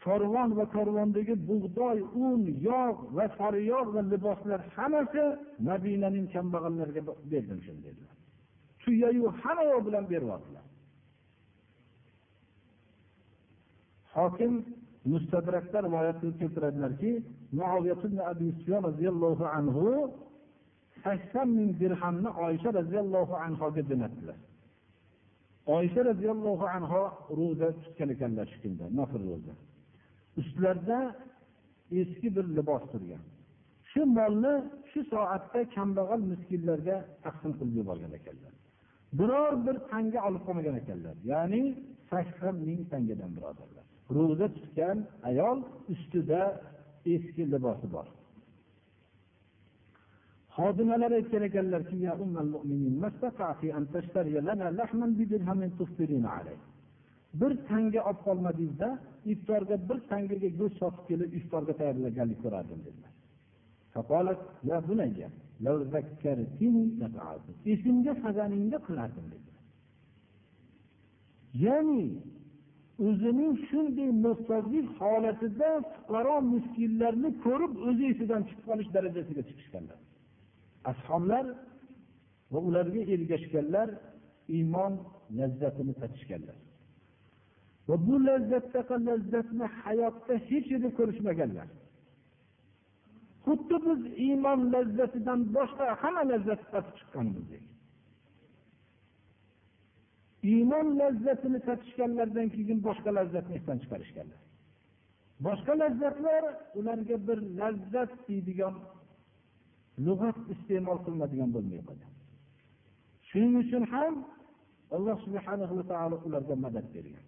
[SPEAKER 1] korvon va korvondagi bug'doy un yog' va sariyog' va liboslar hammasi madinaning kambag'allariga berdim shuni dedilar tuyayu hamma yoq bilan beryaptilar hokim mustadrakda rivoyat qilib keltiradilarki roziyallohu anhu sakson ming dirhamni oysha roziyallohu anhoga jo'natdilar. Oysha roziyallohu anho ro'za tutgan ekanlar shu kunda nofil ro'za. Ustlarida eski bir libos turgan. Shu molni shu soatda kambag'al miskinlarga taqsim qilib yuborgan ekanlar. Biror bir tanga olib qolmagan ekanlar. Ya'ni sakson ming tangadan birodarlar ro'za tutgan ayol ustida eski libosi bor. Xodimalar aytgan ekanlarki bir tanga olib qolmadingizda iftorga bir tangaga go'sht sotib kelib iftorga tayyorlaganlik ko'rardim dedilar. Esimga solganingda qilardim dedilar. Ya'ni o'zining shunday muhtojlik holatida fuqaro miskinlarni ko'rib o'zi esidan chiqib qolish darajasiga chiqishganlar. Ashoblar va ularga ergashganlar iymon lazzatini tatishganlar. Va bu lazzatdaqa lazzatni hayotda hech yerda ko'rishmaganlar. Xuddi biz iymon lazzatidan boshqa hamma lazzatni tatib chiqqanimizdek iymon lazzatini tatishganlaridan keyin boshqa lazzatni esdan chiqarishganlar. Boshqa lazzatlar ularga bir lazzat deydigan lug'at iste'mol qilinadigan bo'lmay qolgan shuning uchun ham alloh subhana va taolo ularga madad bergan.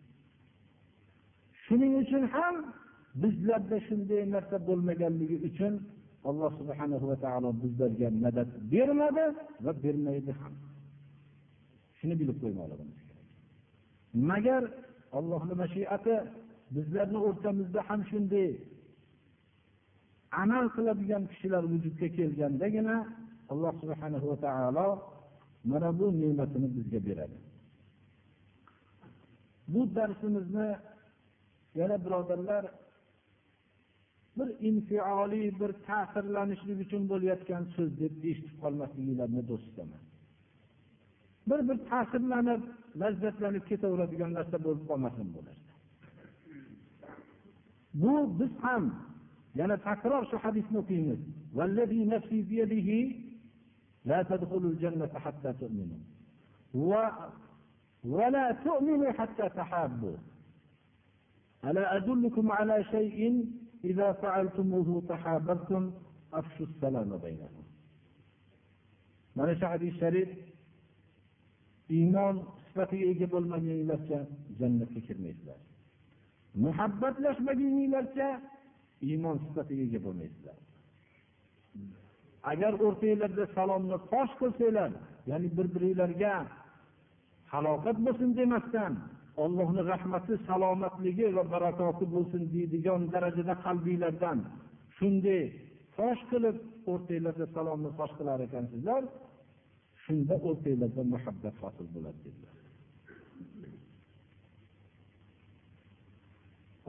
[SPEAKER 1] Shuning uchun ham bizlarda shunday narsa bo'lmaganligi uchun alloh subhana va taolo bizlarga madad bermadi va bermaydi ham. Shuni bilib qo'ymoqligimiz kerak magar allohni mashiati bizlarni o'rtamizda ham shunday amal qiladigan kishilar vujudga kelgandagina alloh subhana va taolo mana bu ne'matini bizga beradi. Bu darsimizni yana birodarlar bir infioliy bir ta'sirlanishlik uchun bo'layotgan so'z deb eshitib qolmasliklarini do'st istaman bir bir ta'sirlanib lazzatlanib ketaveradigan narsa bo'lib qolmasin bu narsa bu biz ham yana takror shu hadisni o'qiymiz. ولا تؤمنوا حتى تحابوا ألا أدلكم على شيء إذا فعلتموه تحاببتم أفشوا السلام بينكم mana shu hadis sharif iymon sifatiga ega bo'lmaguninglarcha jannatga kirmaysizlar. Muhabbatlashmaguninglarcha iymon sifatiga ega bo'lmaysizlar. Agar o'rtanglarda salomni fosh qilsanglar ya'ni bir biringlarga halokat bo'lsin demasdan ollohni rahmati salomatligi va barakoti bo'lsin deydigan darajada qalbinglardan shunday fosh qilib o'rtanglarda salomni fosh qilar ekansizlar shunda o'rtanglarda muhabbat hosil bo'ladi dedilar.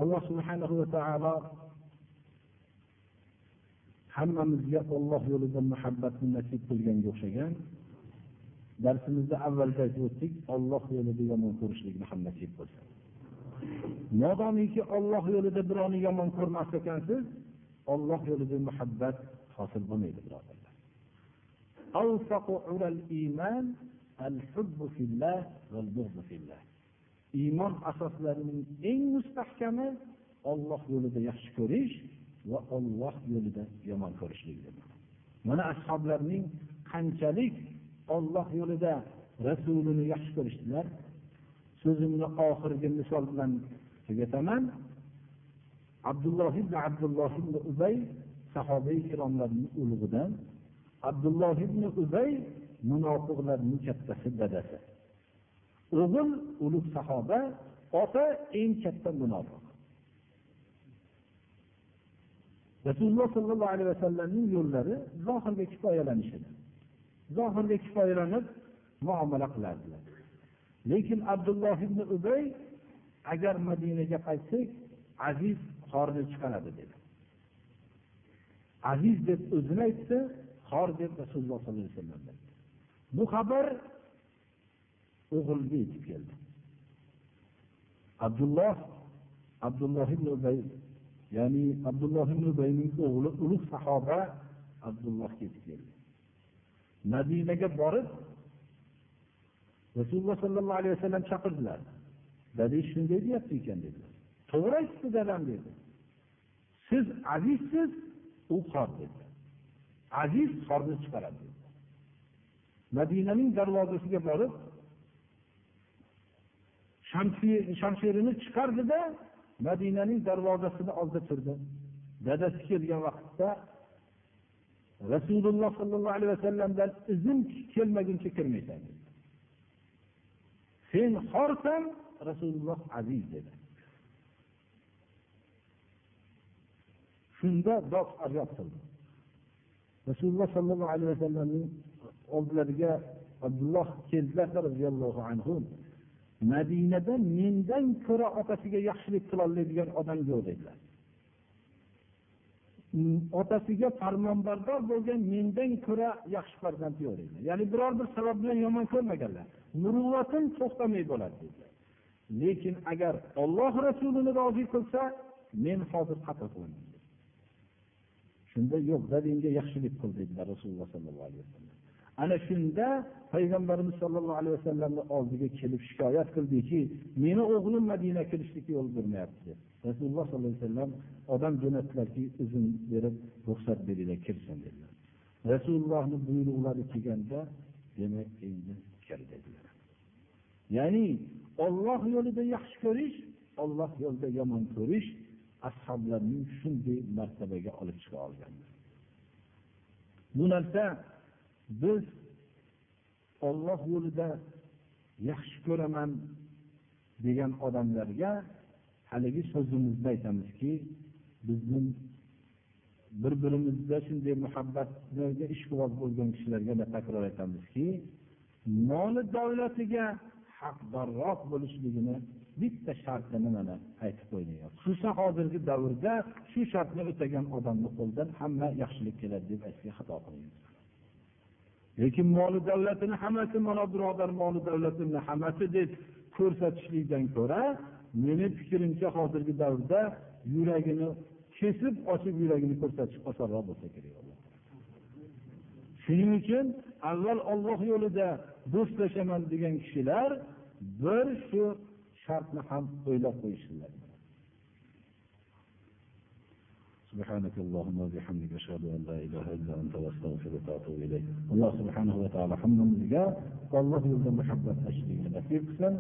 [SPEAKER 1] Alloh subhanahu va taolo hammamizga olloh yo'lida muhabbatni nasib qilganga o'xshagan. Darsimizda avvalda aytib o'tdik olloh yo'lida yomon ko'rishlikni ham nasib qilsin. Modomiki olloh yo'lida birovni yomon ko'rmas ekansiz olloh yo'lida muhabbat hosil bo'lmaydi birodarlar. Iymon asoslarining eng mustahkami olloh yo'lida yaxshi ko'rish va olloh yo'lida yomon ko'rishlikdir. mana ashoblarning qanchalik olloh yo'lida rasulini yaxshi ko'rishdilar? So'zimni oxirgi misol bilan tugataman. Abdulloh ibn abdulloh ibn ubay sahobiy ikromlarning ulug'idan abdulloh ibn ubay munofiqlarning kattasi dadasi. O'g'il ulug' sahoba ota eng katta munofiq. Rasululloh sollallohu alayhi vasallamning yo'llari zohirga kifoyalanishadi. Zohirga kifoyalanib muomala qilardilar. Lekin abdulloh ibn ubay agar madinaga qaytsak aziz xorni chiqaradi dedi. Aziz deb o'zini aytdi xor deb rasululloh sollallohu alayhi vasallam aytdi. Bu xabar o'g'ilga yetib keldi. Abdulloh abdulloh ibn ubay ya'ni abdulloh ibn ubayning o'g'li ulug' sahoba abdullohga yetib keldi. Madinaga borib rasululloh sollallohu alayhi vasallam chaqirdilar. Dadang shunday deyapti ekan dedilar to'g'ri aytibdi dadam dedi. Siz azizsiz u xor dedi. Aziz xorni chiqaradi dedi. Madinaning darvozasiga borib shamshirini chiqardida madinaning darvozasini oldida turdi. Dadasi kelgan vaqtda rasululloh sollallohu alayhi vasallamdan izn kelmaguncha kirmaysan sen xorsan rasululloh aziz dedi. Shunda dod aryod qildi. Rasululloh sollallohu alayhi vasallamning oldilariga abdulloh keldilarda roziyallohu anhu madinada mendan ko'ra otasiga yaxshilik qilolmaydigan odam yo'q dedilar. Mm, otasiga farmonbardor bo'lgan mendan ko'ra yaxshi farzand yo'q dedilar. Ya'ni biror bir sabab bilan yomon ko'rmaganlar. Muruvvatim to'xtamay bo'ladi dedilar. Lekin agar olloh rasulini rozi qilsa men hozir xato qilaman. Shunda yo'q dadangga yaxshilik qil dedilar rasululloh sollallohu alayhi vasallam. Ana shunda payg'ambarimiz sollallohu alayhi vasallamni oldiga kelib shikoyat qildiki meni o'g'lim madina kirishlikka yo'l bermayapti. Rasululloh sollallohu alayhi vasallam odam jo'natdilarki izn berib ruxsat beringlar kirsin dedilar. Rasulullohni buyruqlari kelganda demak endi kir dedilar. Ya'ni olloh yo'lida yaxshi ko'rish olloh yo'lida yomon ko'rish ashoblarning shunday martabaga olib chiqa olgan bu narsa biz olloh yo'lida yaxshi ko'raman degan odamlarga haligi so'zimizni aytamizki bizni bir birimizda shunday muhabbatga ishqiboz bo'lgan kishilarga takror aytamizki moli davlatiga haqdorroq bo'lishligini bitta shartini mana aytib qo'ydik xususan hozirgi davrda shu shartni o'tagan odamni qo'lidan hamma yaxshilik keladi deb aytishga xato qilmaymiz. Lekin moli davlatini hammasi mana birodar moli davlatimni hammasi deb ko'rsatishlikdan ko'ra meni fikrimcha hozirgi davrda yuragini kesib ochib yuragini ko'rsatish osonroq bo'lsa kerak shuning uchun avval olloh yo'lida do'stlashaman degan kishilar bir shu shartni ham o'ylab qo'yishsinlar. سبحانك اللهم وبحمدك اشهد ان لا اله الا انت واستغفرك واتوب اليك alloh subhanahu va taolo hammamizga olloh yo'lida muhabbat tashlishlikni nasib qilsin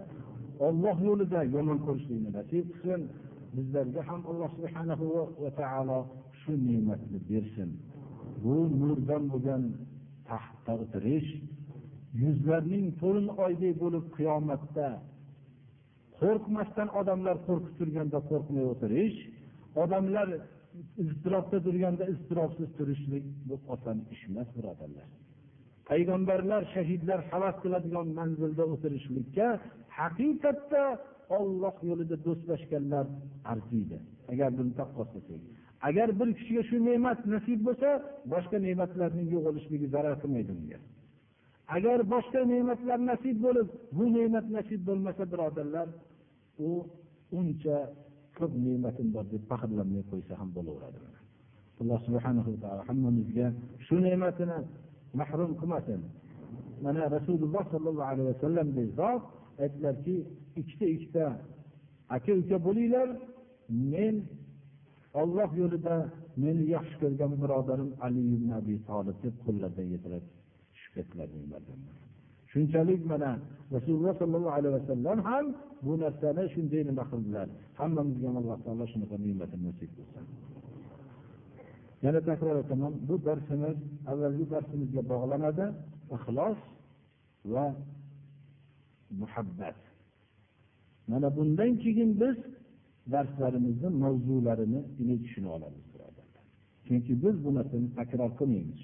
[SPEAKER 1] olloh yo'lida yomon ko'rishlikni nasib qilsin bizlarga ham alloh subhanahu va taolo shu ne'matni bersin bu nurdan bo'lgan taxtda o'tirish yuzlarning to'lin oydek bo'lib qiyomatda qo'rqmasdan odamlar qo'rqib turganda qo'rqmay o'tirish odamlar iztirobda turganda iztirobsiz turishlik bu oson ish emas birodarlar. Payg'ambarlar shahidlar havas qiladigan manzilda o'tirishlikka haqiqatda olloh yo'lida do'stlashganlar arziydi agar buni taqqoslasak agar bir kishiga shu ne'mat nasib bo'lsa boshqa ne'matlarning yo'qolishligi zarar qilmaydi unga. Agar boshqa ne'matlar nasib bo'lib bu ne'mat nasib bo'lmasa birodarlar u uncha ko'p ne'matim bor deb faxrlanmay qo'ysa ham bo'laveradi alloh subhanahu va taolo hammamizga shu ne'matini mahrum qilmasin. Mana rasululloh sollallohu alayhi vasallamdek zot aytdilarki ikkita ikkita aka uka bo'linglar. Men olloh yo'lida meni yaxshi ko'rgan birodarim ali ibn abi tolib deb qo'llaridan yetirib tushib ketdilar shunchalik mana rasululloh sollallohu alayhi vasallam ham bu narsani shunday nima qildilar? Hammamizga alloh taolo shunaqa ne'matini nasib qilsin. Yana takror aytaman bu darsimiz avvalgi darsimizga bog'lanadi ixlos va muhabbat. Mana bundan keyin biz darslarimizni mavzularini tushunib olamiz chunki biz bu narsani takror qilmaymiz